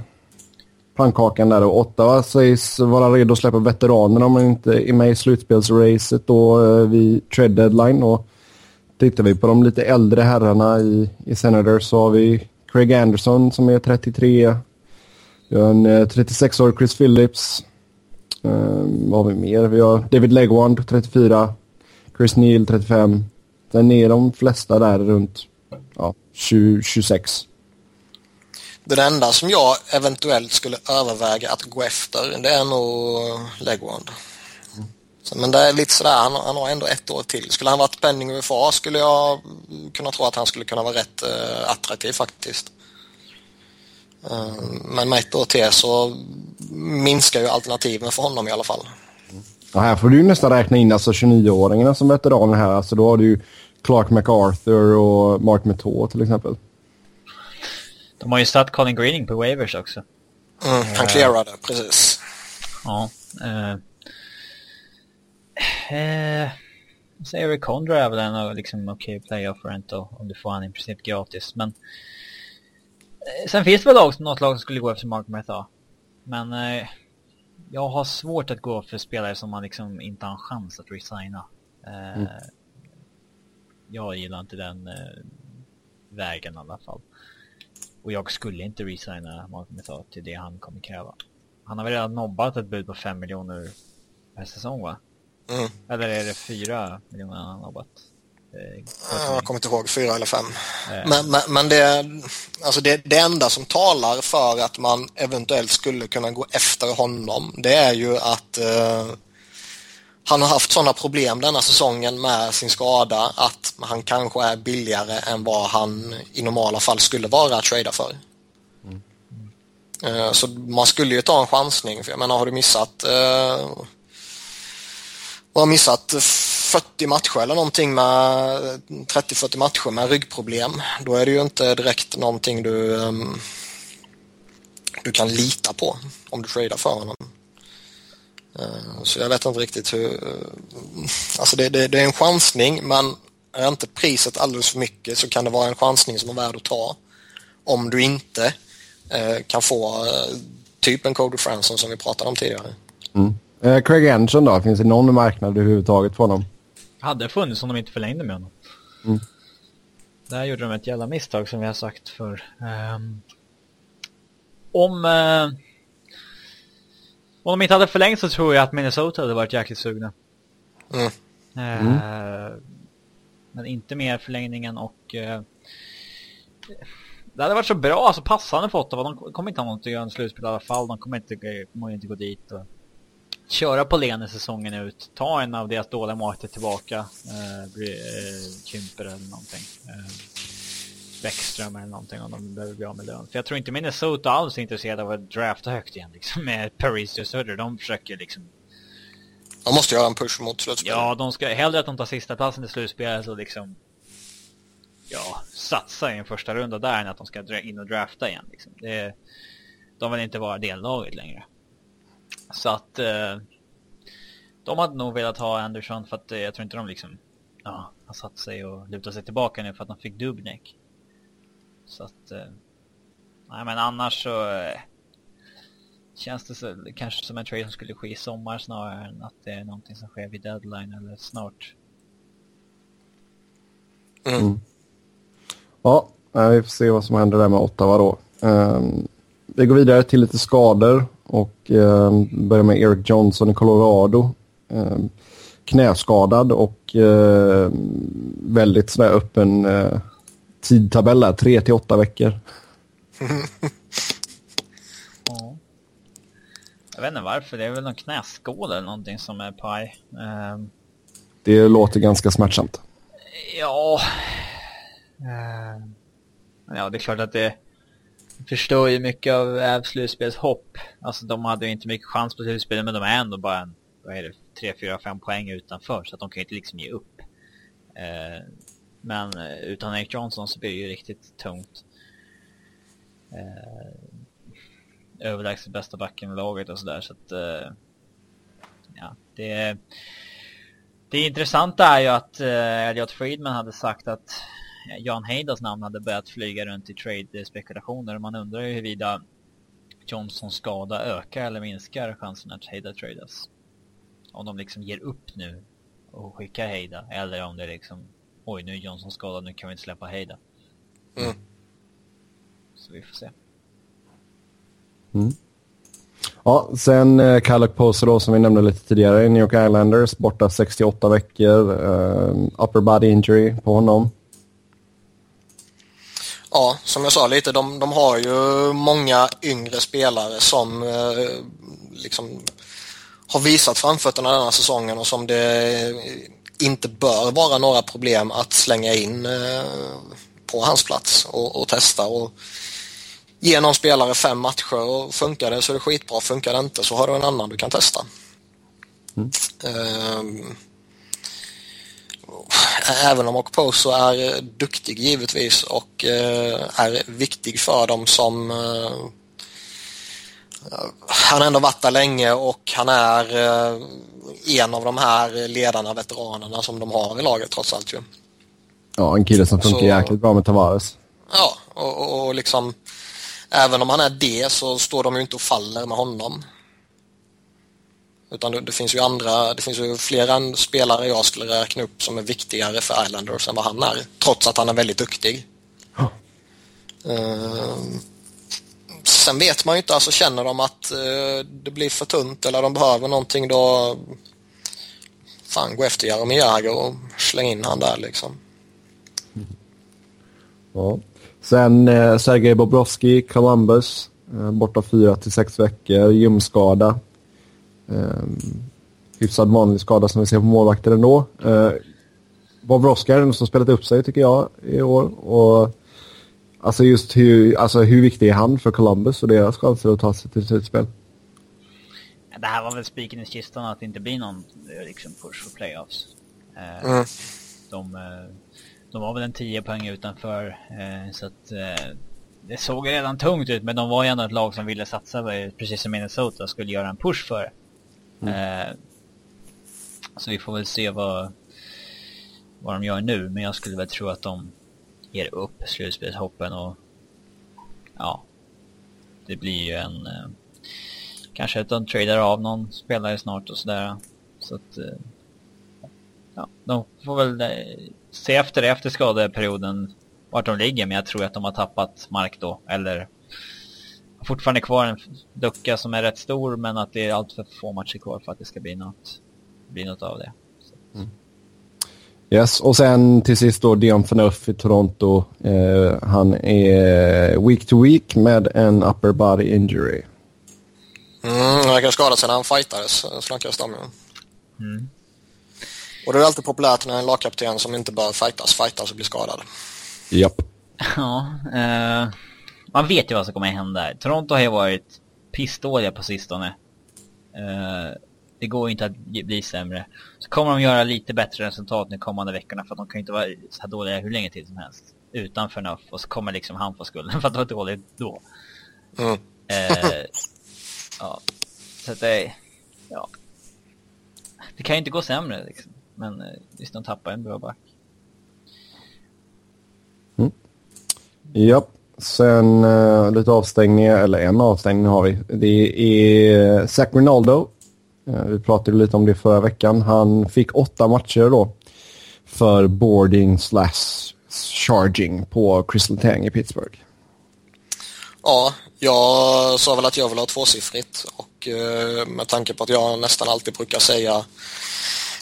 pannkakan där och Ottawa sägs vara redo att släppa veteranerna om man inte är med i slutspelsracet då eh, vid trade deadline. Och tittar vi på de lite äldre herrarna i, i Senators så har vi Craig Anderson som är 33. Vi har en eh, 36-årig Chris Phillips. Um, vad har vi mer? Vi har David Legwand 34. Chris Neal 35. Sen är de flesta där runt ja, 20, 26. Den enda som jag eventuellt skulle överväga att gå efter det är nog Legwand. Mm. Men det är lite sådär, han, han har ändå ett år till. Skulle han varit penning UFA skulle jag kunna tro att han skulle kunna vara rätt uh, attraktiv faktiskt. Eh, men med ett år till så minskar ju alternativen för honom i alla fall. Ja, här får du nästan räkna in alltså 29-åringarna som veteraner här. Alltså då har du ju Clark MacArthur och Mark Method till exempel. De har ju satt Colin Greening på waivers också. Mm, han clearade, precis. Ja. Eh, eh, säger Eric Condra är väl en liksom, okej okay playoff rental om du får han i princip gratis. Men eh, sen finns det väl lag, något lag som skulle gå efter Mark Method. Men eh, jag har svårt att gå för spelare som man liksom inte har en chans att resigna. Eh, mm. Jag gillar inte den eh, vägen i alla fall. Och jag skulle inte resigna Mark Method till det han kommer kräva. Han har väl redan nobbat ett bud på 5 miljoner per säsong va? Mm. Eller är det 4 miljoner han har nobbat? Eh, jag kommer inte ihåg, fyra eller fem. Eh. Men, men, men, det, alltså det, det enda som talar för att man eventuellt skulle kunna gå efter honom det är ju att eh, han har haft sådana problem denna säsongen med sin skada att han kanske är billigare än vad han i normala fall skulle vara att trada för. Mm. Så man skulle ju ta en chansning, för jag menar har du missat eh, har missat 40 matcher eller någonting med 30-40 matcher med ryggproblem, då är det ju inte direkt någonting du, um, du kan lita på om du tradar för honom. Uh, så jag vet inte riktigt hur... Uh, alltså det, det, det, är en chansning men är inte priset alldeles för mycket så kan det vara en chansning som är värd att ta. Om du inte uh, kan få typ en Cody Franson som vi pratade om tidigare. Mm. Eh, Craig Anderson då? Finns det någon marknad överhuvudtaget för honom? Hade funnits om de inte förlängde med honom. Mm. Där gjorde de ett jävla misstag som vi har sagt för. Um, om, uh, om de inte hade förlängt så tror jag att Minnesota hade varit jäkligt sugna. Mm. Uh, men inte mer förlängningen och uh, det hade varit så bra, alltså passande för Ottawa. De kommer inte ha något att göra en slutspel i alla fall. De kommer inte, kommer inte gå dit. Och, köra på Lene säsongen ut, ta en av deras dåliga målvakter tillbaka, eh, eh, Kymper eller någonting. Eh, Bäckström eller någonting om de behöver bli av med lön. För jag tror inte Minnesota alls är intresserade av att drafta högt igen liksom med Paris och Söder. De försöker liksom... De måste göra en push mot slutspelet. Ja, de ska hellre att de tar sista platsen i slutspelet och liksom... Ja, satsa i en första runda där än att de ska in och drafta igen liksom. Det, de vill inte vara dellaget längre. Så att eh, de hade nog velat ha Anderson för att eh, jag tror inte de liksom ja, har satt sig och lutat sig tillbaka nu för att de fick Dubnek. Så att eh, nej men annars så eh, känns det så, kanske som en trade som skulle ske i sommar snarare än att det är någonting som sker vid deadline eller snart. Mm. Ja, vi får se vad som händer där med Ottawa då. Um, vi går vidare till lite skador och eh, börjar med Eric Johnson i Colorado. Eh, knäskadad och väldigt sådär öppen eh, tidtabell där, 3 till 8 veckor. ja. Jag vet inte varför, det är väl någon knäskål eller någonting som är paj. Um... Det låter ganska smärtsamt. Ja. Uh... Ja, det är klart att det förstår ju mycket av Ävs slutspelshopp. Alltså de hade ju inte mycket chans på slutspelet men de är ändå bara en, vad är det, 3, 4, 5 poäng utanför så att de kan ju inte liksom ge upp. Eh, men eh, utan Eric Johnson så blir det ju riktigt tungt. Eh, överlägset bästa backen i laget och sådär så att eh, ja, det det intressanta är ju att eh, Elliot Friedman hade sagt att Jan Heidas namn hade börjat flyga runt i trade-spekulationer. och Man undrar ju huruvida Johnsons skada ökar eller minskar chansen att Heida tradas. Om de liksom ger upp nu och skickar Heida eller om det liksom oj nu är Johnson skadad, nu kan vi inte släppa Heida. Mm. Så vi får se. Mm. Ja, sen eh, Kallak Poser då som vi nämnde lite tidigare, New York Islanders borta 68 veckor, uh, upper body injury på honom ja, som jag sa lite, de, de har ju många yngre spelare som eh, liksom har visat framfötterna denna säsongen och som det inte bör vara några problem att slänga in eh, på hans plats och, och testa. Och ge någon spelare fem matcher och funkar det så är det skitbra. Funkar det inte så har du en annan du kan testa. Mm. Um, även om Okposo är duktig givetvis och uh, är viktig för dem som uh, han har ändå varit där länge och han är uh, en av de här ledarna, veteranerna som de har i laget trots allt ju. Ja, en kille som funkar så, jäkligt bra med Tavares. Ja, och, och, liksom även om han är det så står de ju inte och faller med honom. Utan det, det, finns ju andra, det finns ju flera spelare jag skulle räkna upp som är viktigare för Islanders än vad han är. Trots att han är väldigt duktig. Oh. Uh, sen vet man ju inte, alltså känner de att eh, det blir för tunt eller de behöver någonting då fan gå efter Jaromir Jagr och släng in han där liksom. Ja. Sen eh, Sergej Bobrovski, Columbus, eh, borta fyra till sex veckor, gymskada. Eh, hyfsad vanlig skada som vi ser på målvakter ändå. Eh, Bobrovski är den som spelat upp sig tycker jag i år. Och, alltså just hur, alltså hur viktig är han för Columbus och deras chanser att ta sig till slutspel? Det här var väl spiken i kistan att det inte blir någon liksom, push för playoffs. Eh, mm. De eh, de var väl en 10 poäng utanför. Eh, så att eh, det såg redan tungt ut men de var ju ändå ett lag som ville satsa, precis som Minnesota, skulle göra en push för. Mm. Eh, så vi får väl se vad, vad de gör nu men jag skulle väl tro att de ger upp slutspelshoppen och ja, det blir ju en eh, kanske att de tradar av någon spelare snart och sådär. Så att eh, ja, de får väl eh, se efter det, efter skadeperioden vart de ligger, men jag tror att de har tappat mark då, eller fortfarande kvar en lucka som är rätt stor, men att det är allt för få matcher kvar för att det ska bli något, bli något av det. Mm. Yes, och sen till sist då Dion Phaneuf i Toronto. Eh, han är week to week med en upper body injury. Mm, han verkar skadad sedan han fightades, snackas det om. Mm. Och det är alltid populärt när en lagkapten som inte bör fightas, fightas och blir skadad. Japp. Ja, eh, man vet ju vad som kommer hända. Toronto har ju varit pissdåliga på sistone. Eh, det går inte att bli sämre. Så kommer de göra lite bättre resultat de kommande veckorna för att de kan ju inte vara så här dåliga hur länge till som helst. Utan förnuft och så kommer liksom han få skulden för att det var dåligt då. Mm. eh, ja, så att det, ja. Det kan ju inte gå sämre liksom. Men eh, visst, de tappar en bra back. Mm. Ja, sen uh, lite avstängningar, eller en avstängning har vi. Det är Zach Rinaldo. Uh, vi pratade lite om det förra veckan. Han fick åtta matcher då för boarding slash charging på Crystal Tang i Pittsburgh. Ja, jag sa väl att jag vill ha tvåsiffrigt och uh, med tanke på att jag nästan alltid brukar säga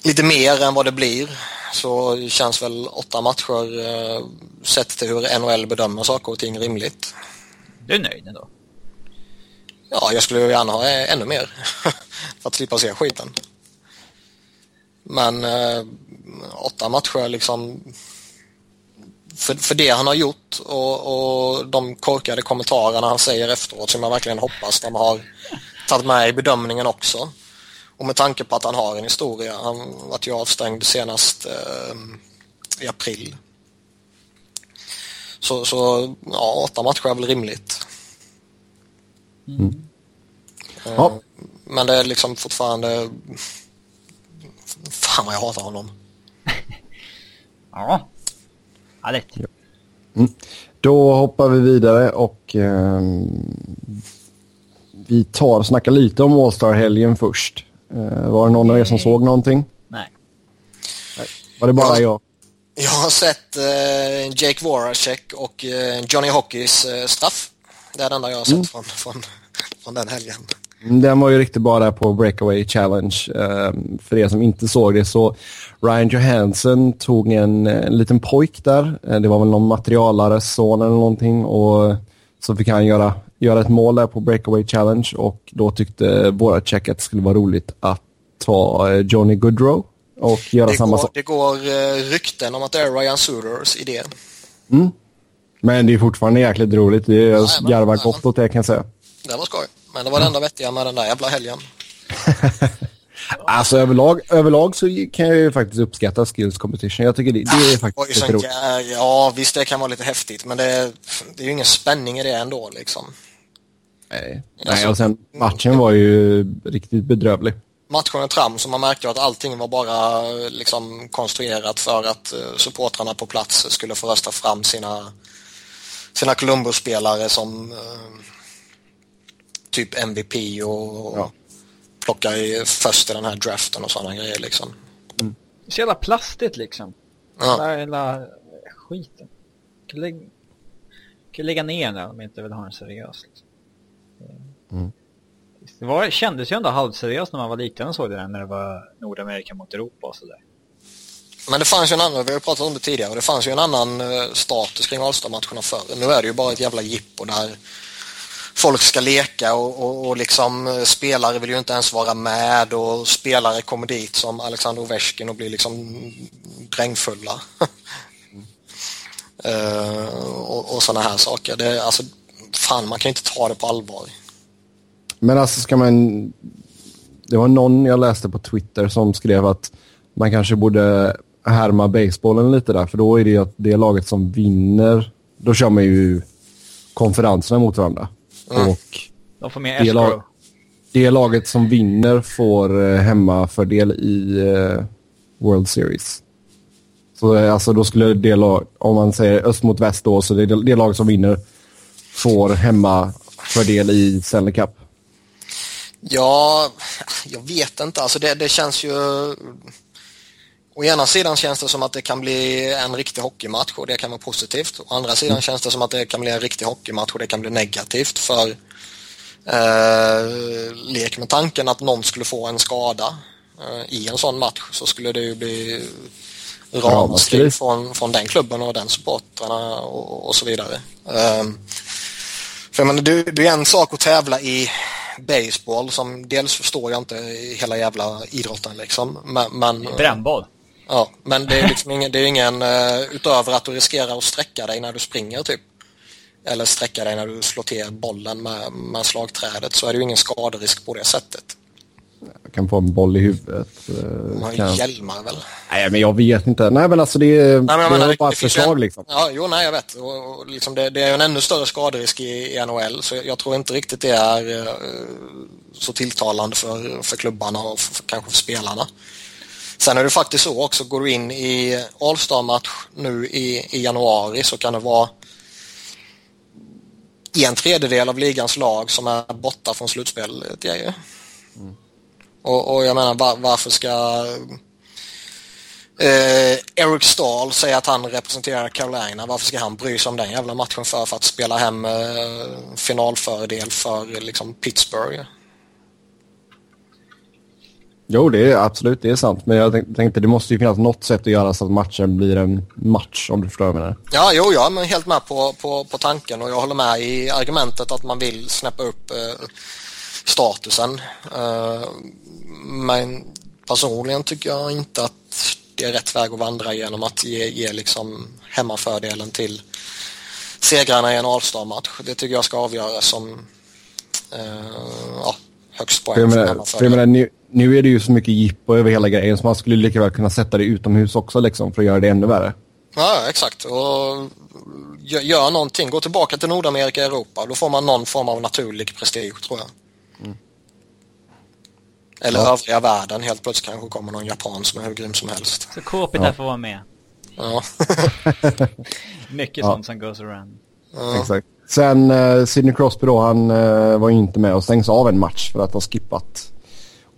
lite mer än vad det blir så känns väl åtta matcher eh, sett till hur NHL bedömer saker och ting rimligt. Du är nöjd ändå? Ja, jag skulle gärna ha ännu mer för att slippa se skiten. Men eh, åtta matcher liksom för, för det han har gjort och, och de korkade kommentarerna han säger efteråt som jag verkligen hoppas de har tagit med i bedömningen också. Och med tanke på att han har en historia, han vart ju avstängd senast eh, i april. Så, så ja, åtta matcher är väl rimligt. Mm. Eh, ja. Men det är liksom fortfarande... Fan vad jag hatar honom. ja, härligt. Ja. Mm. Då hoppar vi vidare och eh, vi tar och snackar lite om All-Star-helgen först. Uh, var det någon av er som såg någonting? Nej. Nej. Var det bara jag? Jag, har sett uh, Jake Voracek och uh, Johnny Hockeys straff. Det är det enda jag har sett mm. från, från, från den helgen. Mm, den var ju riktigt bra där på Breakaway Challenge. Um, för er som inte såg det så Ryan Johansson tog en, en liten pojk där. det var väl någon materialares son eller någonting och så fick han göra göra ett mål där på Breakaway Challenge och då tyckte våra check att det skulle vara roligt att ta eh, Johnny Goodrow och göra det samma sak. Det går uh, rykten om att det är Ryan Suders idé. Mm. Men det är fortfarande jäkligt roligt. Det är, jag Jajamän, garvar gott åt det kan jag säga. Det var skoj. Men det var det enda vettiga med den där jävla helgen. Alltså överlag, överlag så kan jag ju faktiskt uppskatta skills competition. Jag tycker det, det är Oj, faktiskt lite roligt. ja, visst det kan vara lite häftigt men det är, det är ju ingen spänning i det ändå liksom. Nej. Alltså- Nej, och sen matchen var ju riktigt bedrövlig. Matchen är trams och man märkte att allting var bara eh, liksom konstruerat för att uh, supportrarna på plats skulle få rösta fram sina, sina Columbus-spelare som eh, typ MVP och Ja. plocka i först i den här draften och sådana grejer liksom. Så jävla plastigt liksom. Ja. Den där jävla skiten. Kan lägga, kan lägga ner den om jag inte vill ha den seriös. Liksom. Mm. Det var, kändes ju ändå halvseriöst när man var liten och såg det där när det var Nordamerika mot Europa och sådär. Men det fanns ju en annan, vi har ju pratat om det tidigare, det fanns ju en annan eh, status kring All-Star-matcherna förr. Nu är det ju bara ett jävla jippo där folk ska leka och, och, och liksom eh, spelare vill ju inte ens vara med och spelare kommer dit som Alexander Ovechkin och blir liksom drängfulla. Eh, och och sådana här saker. Det, alltså, fan, man kan inte ta det på allvar. Men alltså ska man... Det var någon jag läste på Twitter som skrev att man kanske borde härma basebollen lite där. För då är det ju att det laget som vinner, då kör man ju konferenserna mot varandra. Mm. Och De får mer Det lag- det laget som vinner får eh, hemmafördel i eh, World Series. Så eh, alltså då skulle det lag, om man säger öst mot väst då, så det, det lag som vinner får hemmafördel i Stanley Cup. Ja, jag vet inte. Alltså det, det känns ju... Å ena sidan känns det som att det kan bli en riktig hockeymatch och det kan vara positivt. Å andra sidan känns det som att det kan bli en riktig hockeymatch och det kan bli negativt för eh, lek med tanken att någon skulle få en skada eh, i en sån match så skulle det ju bli ramaskri från, från den klubben och den supportrarna och, och så vidare. Ehm, för jag menar, det, det är en sak att tävla i baseball som dels förstår jag inte hela jävla idrotten liksom. Men, men, Brännboll. Ja, men det är liksom ingen, det är ingen eh, utöver att du riskerar att sträcka dig när du springer typ. Eller sträcka dig när du slår till bollen med, med slagträdet så är det ju ingen skaderisk på det sättet. Jag kan få en boll i huvudet. eh, De har kan... hjälmar väl? Nej, men jag vet inte. Nej, men alltså det, är- Nej, men det var bara ett förslag en, liksom. Ja, jo, nej, jag vet. Och, och liksom det, det är en ännu större skaderisk i, i NHL så jag, jag tror inte riktigt det är eh, så tilltalande för, för klubbarna och för, kanske för spelarna. Sen är det faktiskt så också, går du in i All-Star-match nu i, i januari så kan det vara en tredjedel av ligans lag som är borta från slutspelet. Det är ju. Och, och jag menar var, varför ska eh, Eric Stahl säga att han representerar Carolina. Varför ska han bry sig om den jävla matchen för, för att spela hem eh, finalfördel för liksom, Pittsburgh? Jo, det är absolut, det är sant. Men jag tänk- tänkte det måste ju finnas något sätt att göra så att matchen blir en match, om du förstår vad jag menar. Ja, jo, jag är helt med på, på, på tanken och jag håller med i argumentet att man vill snäppa upp eh, statusen. Eh, men personligen tycker jag inte att det är rätt väg att vandra genom att ge, ge liksom hemmafördelen till segrarna i en All-Star-match. Det tycker jag ska avgöras som eh, ja, högst poäng för jag menar. Nu, är det ju så mycket jippo över hela grejen så man skulle lika väl kunna sätta det utomhus också liksom för att göra det ännu värre. Ja, exakt. Och gör, någonting. Gå tillbaka till Nordamerika och Europa. Då får man någon form av naturlig prestige, tror jag. Eller Ja. övriga världen. Helt plötsligt kanske kommer någon japan som är hur grym som helst. Så KP Ja. får vara med. Ja. Mycket Ja. sånt som goes around. ja. Exakt. Sen uh, Sidney Crosby då, han eh, var ju inte med och stängs av en match för att ha skippat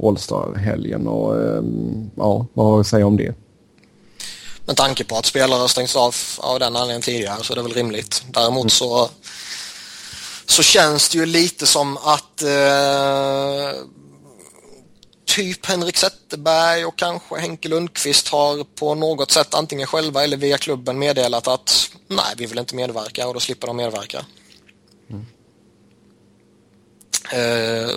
All-Star-helgen och ehm, ja, vad har vi att säga om det? Med tanke på att spelare stängs av av den anledningen tidigare så är det väl rimligt. Däremot så så känns det ju lite som att eh, typ Henrik Zetterberg och kanske Henke Lundqvist har på något sätt antingen själva eller via klubben meddelat att nej, vi vill inte medverka och då slipper de medverka. Eh,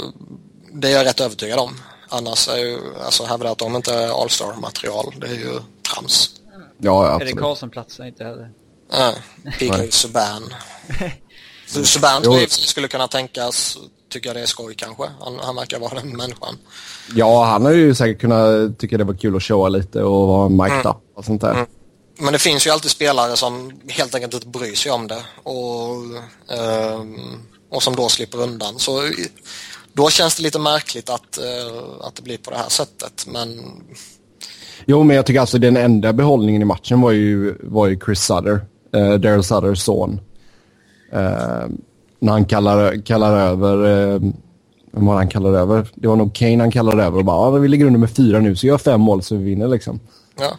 det är jag rätt övertygad om. Annars är ju, alltså hävda att de inte är All-Star-material, det är ju trams. Ja, Erik absolut. Karlsson platsar inte heller. Uh, PK Subban. Subban tror jag skulle kunna tänkas tycka det är skoj kanske. Han, han verkar vara den människan. Ja, han har ju säkert kunnat tycka det var kul att showa lite och vara mic'd mm. up och sånt där. Mm. Men det finns ju alltid spelare som helt enkelt inte bryr sig om det och, eh, och som då slipper undan. Så då känns det lite märkligt att, eh, att det blir på det här sättet. Men... Jo, men jag tycker alltså den enda behållningen i matchen var ju, var ju Chris Sutter, eh, Daryl Sutters son. Eh, när han kallar, kallar över, eh, vad han kallar över? Det var nog Kane han kallade över och bara, ah, vi ligger under med fyra nu så gör fem mål så vi vinner liksom. Ja,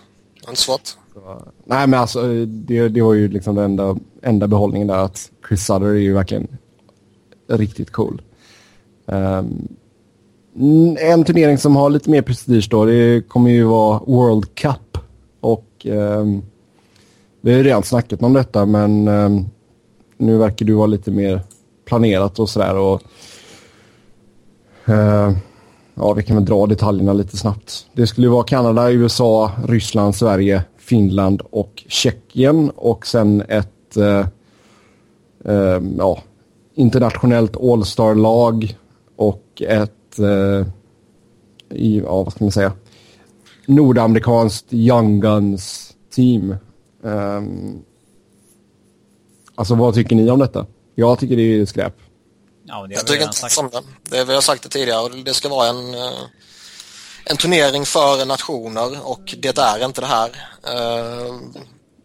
inte svårt. Så, nej men alltså det, det var ju liksom den enda, enda behållningen där att Chris Sutter är ju verkligen riktigt cool. Um, en turnering som har lite mer prestige då, det kommer ju vara World Cup. Och um, vi har ju redan snackat om detta men um, nu verkar du vara lite mer planerat och sådär. Och, uh, ja, vi kan väl dra detaljerna lite snabbt. Det skulle ju vara Kanada, USA, Ryssland, Sverige, Finland och Tjeckien och sen ett uh, uh, ja, internationellt All-star-lag ett, uh, i, ja, vad ska man säga, nordamerikanskt Young Guns-team. Um, alltså vad tycker ni om detta? Jag tycker det är skräp. Ja, det jag tycker inte sagt. som det. det. Vi har sagt det tidigare det ska vara en, eh, en turnering för nationer och det är inte det här. Eh,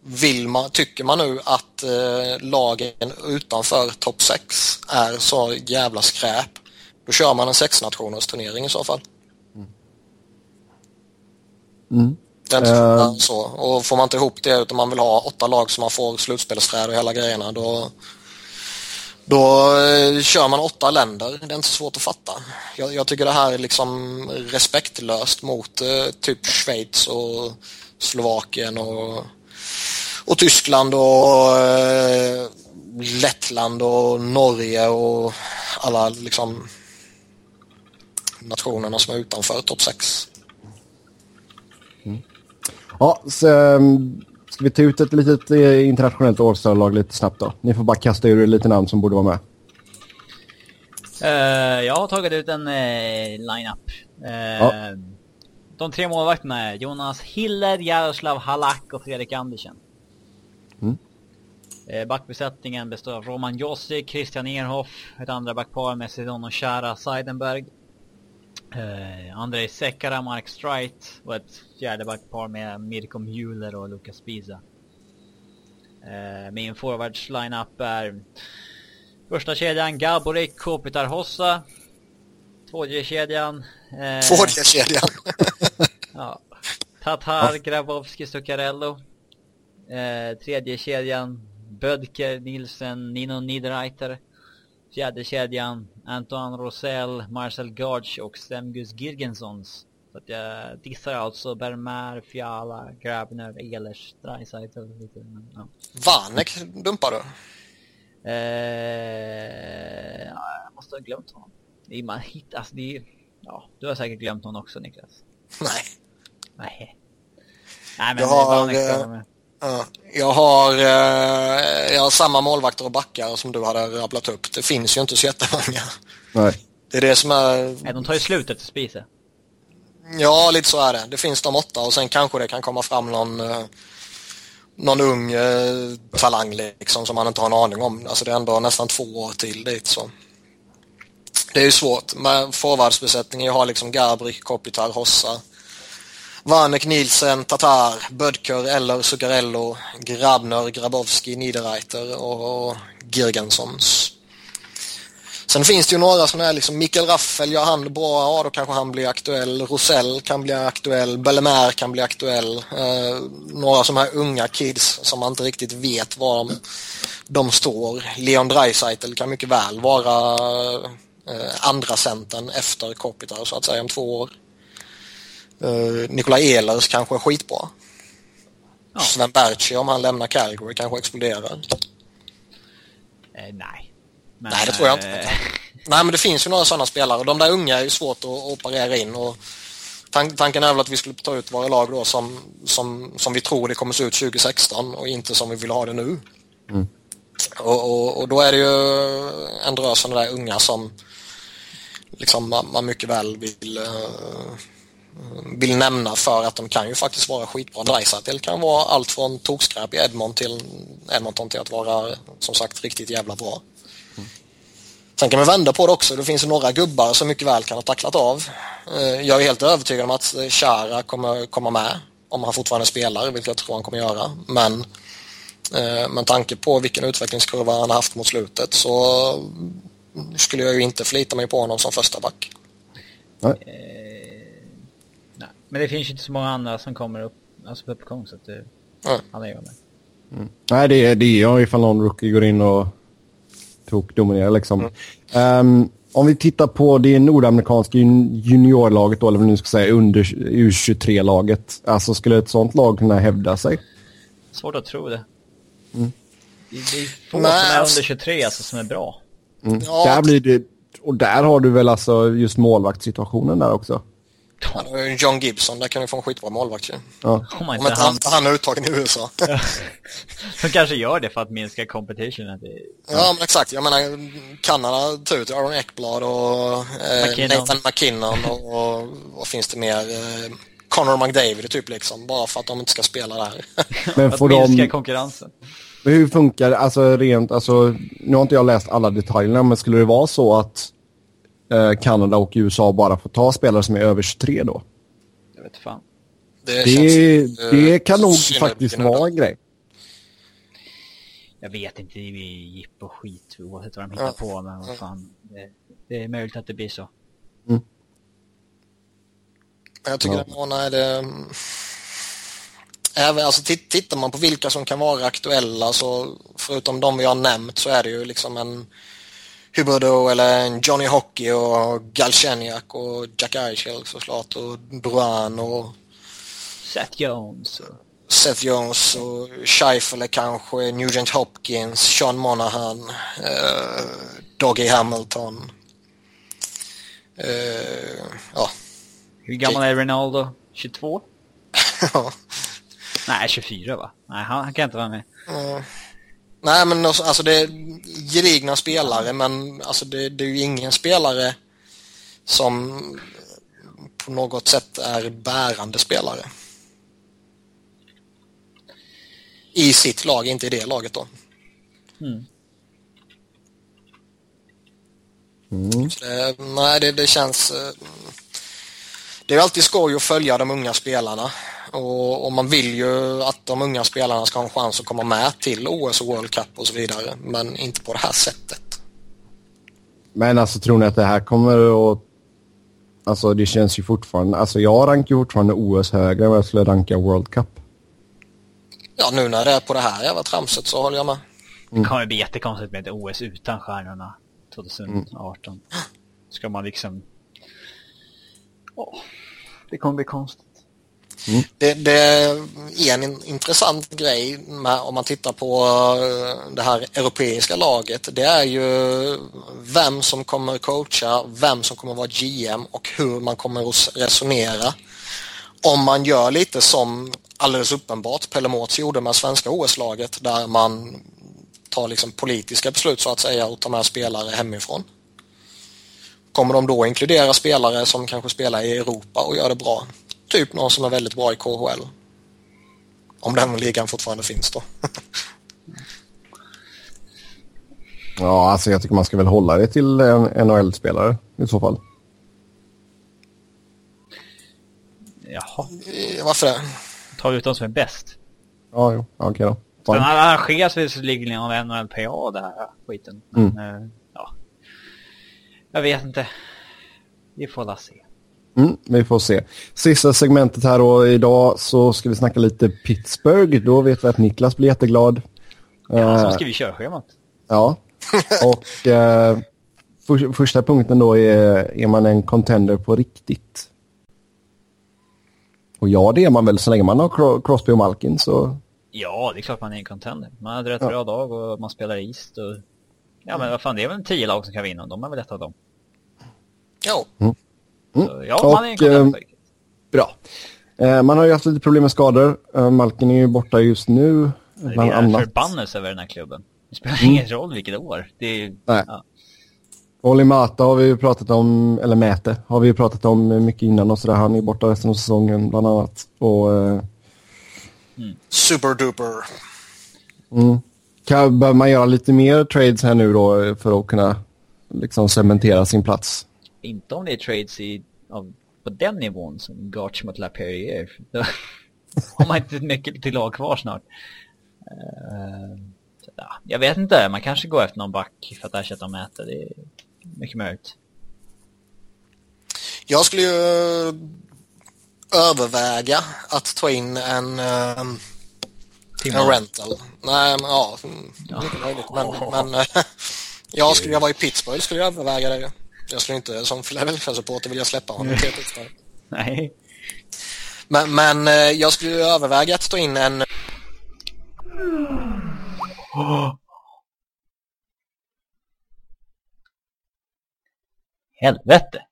vill man, tycker man nu att eh, lagen utanför topp 6 är så jävla skräp, då kör man en sexnationers turnering i så fall. Mm. Mm. Den uh... så. Och får man inte ihop det utan man vill ha åtta lag som man får slutspelsträd och hela grejerna då då eh, kör man åtta länder. Det är inte svårt att fatta. Jag, jag tycker det här är liksom respektlöst mot eh, typ Schweiz och Slovakien och, och Tyskland och eh, Lettland och Norge och alla liksom nationerna som är utanför topp 6. Mm. Ja, så, um, Ska vi ta ut ett litet eh, internationellt All-star-lag lite snabbt då? Ni får bara kasta ur lite namn som borde vara med. Uh, jag har tagit ut en uh, line-up. Uh, ja. De tre målvakterna är Jonas Hiller, Jaroslav Halak och Fredrik Andersen. Mm. Backbesättningen består av Roman Jossi, Christian Erhoff, ett andra backpar med Sidon och Shara Seidenberg. Uh, Andrei Sekara, Mark Streit och ett fjärde backpar med Mirko Mueller och Lukas Pisa. Uh, min forwards lineup är första kedjan Gaborik, Kopitar Hossa. Tvådje kedjan. Uh, Tvådje kedjan. ja. Tatar, Grabowski, Zuccarello. Tredje kedjan Bödker, Nielsen, Nino Niederreiter. Fjärde kedjan Antoine Rosell, Marcel Gage och Semgus Girgensons. Så att jag dissar alltså Bermer, Fiala, Grabner, Ehlers, Dreisaitl lite. Men, ja. Vanek dumpar du? Eh, ja, jag måste ha glömt honom. Det är, man hittar, alltså det är, ja, du har säkert glömt honom också Niklas. Nej. Nej. Nej men jag har, Vanek jag har, eh, jag har samma målvakter och backar som du hade rabblat upp. Det finns ju inte så jättemånga. Nej. Det är det som är... Nej, de tar ju slut efter Spise. Ja, lite så är det. Det finns de åtta och sen kanske det kan komma fram någon, eh, någon ung eh, talang liksom som man inte har en aning om. Alltså det är ändå nästan två år till dit så. Det är ju svårt. Med forwardsbesättningen, jag har liksom Gabrik, Kopitar, Hossa. Vanek, Nielsen, Tatar, Bödker, Eller, Zuccarello, Grabner, Grabowski, Niederreiter och Girgensons. Sen finns det ju några som är liksom Mikael Raffel, gör han bra, ja då kanske han blir aktuell. Rosell kan bli aktuell, Bellemare kan bli aktuell. Eh, några som här unga kids som man inte riktigt vet var de, de står. Leon Dreisaitl kan mycket väl vara eh, andra centern efter Kopitar så att säga om två år. Uh, Nikolaj Ehlers kanske är skitbra. Ja. Sven Berchi om han lämnar Calgary kanske exploderar. Eh, nej. Men, nej, det tror jag inte. Eh... Nej, men det finns ju några sådana spelare. De där unga är ju svårt att operera in och tan tanken är väl att vi skulle ta ut våra lag då som, som, som vi tror det kommer se ut 2016 och inte som vi vill ha det nu. Mm. Och, och, och, då är det ju en drös sådana där unga som liksom man, man mycket väl vill uh, vill nämna för att de kan ju faktiskt vara skitbra. Dreisaitl kan vara allt från tokskräp i Edmond till Edmonton till att vara som sagt riktigt jävla bra. Sen kan man vända på det också. Det finns några gubbar som mycket väl kan ha tacklat av. Eh, jag är helt övertygad om att Chara kommer komma med om han fortfarande spelar, vilket jag tror han kommer göra. Men eh, med tanke på vilken utvecklingskurva han har haft mot slutet så skulle jag ju inte förlita mig på honom som första back. Nej. Men det finns ju inte så många andra som kommer upp, alltså på uppgång så att det, mm. han är ju med. Mm. Nej, det är det är ifall någon rookie går in och tokdominerar liksom. Mm. Um, om vi tittar på det nordamerikanska juniorlaget då, eller vad nu ska säga, under U23-laget. Alltså skulle ett sånt lag kunna hävda sig? Svårt att tro det. Mm. Det, det är få Nej, som är under 23 alltså, som är bra. Mm. Ja. Där blir det, och där har du väl alltså just målvaktssituationen där också? Ja, John Gibson, där kan du få en skitbra målvakt ju. Ja. Oh Om inte han, han är uttagen i USA. Som kanske gör det för att minska competition. Det... Ja, men exakt. Jag menar, Kanada tar ut Aaron Ekblad och eh, McKinnon. Nathan McKinnon och, och vad finns det mer? Eh, Connor McDavid typ liksom, bara för att de inte ska spela där. men får att minska de... konkurrensen. Men hur funkar det, alltså rent, alltså, nu har inte jag läst alla detaljerna, men skulle det vara så att Kanada och USA bara får ta spelare som är över 23 då? Jag vet fan. Det, det, känns, det kan nog faktiskt vara en grej. Jag vet inte, det är jipp och skit oavsett vad de hittar ja. på, men vad fan. Det, det, är möjligt att det blir så. Mm. Jag tycker ja. att nej, det... Även, alltså, tittar man på vilka som kan vara aktuella så förutom de vi har nämnt så är det ju liksom en Huberdo eller en Johnny Hockey och Galchenyuk och Jack Eichel såklart och Drouin och Seth Jones. Seth Jones och Scheifele kanske, Nugent Hopkins, Sean Monahan, eh, Doggy Hamilton. Eh, ja. Hur gammal är Ronaldo? 22? ja. Nej, 24 va? Nej, han, han kan inte vara med. Mm. Nej, men alltså, alltså det är gedigna spelare, men alltså det, det är ju ingen spelare som på något sätt är bärande spelare. I sitt lag, inte i det laget då. Mm. Mm. Det, nej, det, det känns... Eh, det är alltid skoj att följa de unga spelarna och, och, man vill ju att de unga spelarna ska ha en chans att komma med till OS och World Cup och så vidare, men inte på det här sättet. Men alltså tror ni att det här kommer att... Alltså det känns ju fortfarande... Alltså jag rankar ju fortfarande OS högre än vad jag skulle ranka World Cup. Ja, nu när det är på det här jävla tramset så håller jag med. Mm. Det kommer bli jättekonstigt med ett OS utan stjärnorna 2018. Mm. Ska man liksom... Oh, det kommer bli konstigt. Mm. Det, det, är en intressant grej med, om man tittar på eh, det här europeiska laget. Det är ju vem som kommer coacha, vem som kommer vara GM och hur man kommer att resonera. Om man gör lite som alldeles uppenbart Pelle Mårts gjorde med svenska OS-laget där man tar liksom politiska beslut så att säga och tar med spelare hemifrån. Kommer de då inkludera spelare som kanske spelar i Europa och gör det bra? Typ någon som är väldigt bra i KHL. Om den ligan fortfarande finns då. ja, alltså jag tycker man ska väl hålla det till en NHL-spelare i så fall. Jaha. Eh, varför det? Ta ut de som är bäst. Ja, jo. Okej okay då. Den arrangeras visserligen av NHLPA, det här skiten. Men, mm. Eh, ja. Jag vet inte. Vi får la se. Mm, vi får se. Sista segmentet här då. Idag så ska vi snacka lite Pittsburgh. Då vet vi att Niklas blir jätteglad. Ja, så ska vi köra schemat. Ja, och eh, för, första punkten då är, är man en contender på riktigt? Och ja, det är man väl så länge man har Crosby och Malkin så... Ja, det är klart man är en contender. Man hade rätt ja. bra dag och man spelar East och... Ja, men vad fan, det är väl tio lag som kan vinna. De är väl ett av dem. Ja. Mm. Mm. Så, ja, och, man är en eh, Bra. Eh, man har ju haft lite problem med skador. Eh, Malkin är ju borta just nu. Det Bland är en annat. förbannelse över den här klubben. Det spelar ingen roll vilket år. Det är, Nej. ja. Oli Mata har vi ju pratat om, eller Mäte har vi ju pratat om mycket innan och sådär. Han är borta resten av säsongen bland annat. Och, eh, Superduper. mm. kan, behöver man göra lite mer trades här nu då för att kunna liksom cementera sin plats? Inte om det är trades i, av, på den nivån som Garch mot LaPerriere. Då har man inte mycket till lag kvar snart. Så, ja, jag vet inte, man kanske går efter någon back för att ersätta Mäte. Det är mycket möjligt. Jag skulle ju överväga att ta in en, eh, en rental. Nej, men ja, mm, mycket möjligt. Men, men eh, jag skulle jag vara i Pittsburgh skulle jag överväga det. Jag skulle inte som Philadelphia-supporter vilja släppa honom till Pittsburgh. Nej. Men, men eh, jag skulle överväga att ta in en Helvete!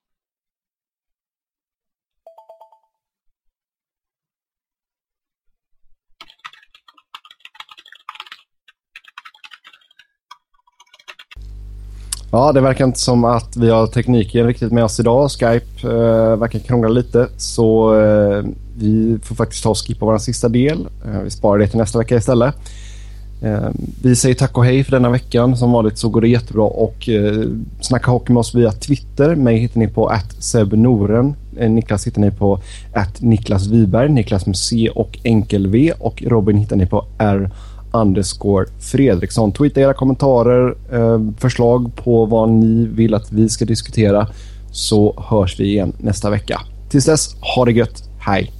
Ja, det verkar inte som att vi har tekniken riktigt med oss idag. Skype eh, verkar krångla lite. Så eh, vi får faktiskt ta och skippa vår sista del. Eh, vi sparar det till nästa vecka istället. Eh, vi säger tack och hej för denna veckan. Som vanligt så går det jättebra och eh, snacka hockey med oss via Twitter. Mig hittar ni på att Eh, Niklas hittar ni på att Niklas Wiberg. Niklas med C och enkel V. Och Robin hittar ni på R underscore Fredriksson. Tweeta era kommentarer, eh, förslag på vad ni vill att vi ska diskutera så hörs vi igen nästa vecka. Tills dess, ha det gött. Hej!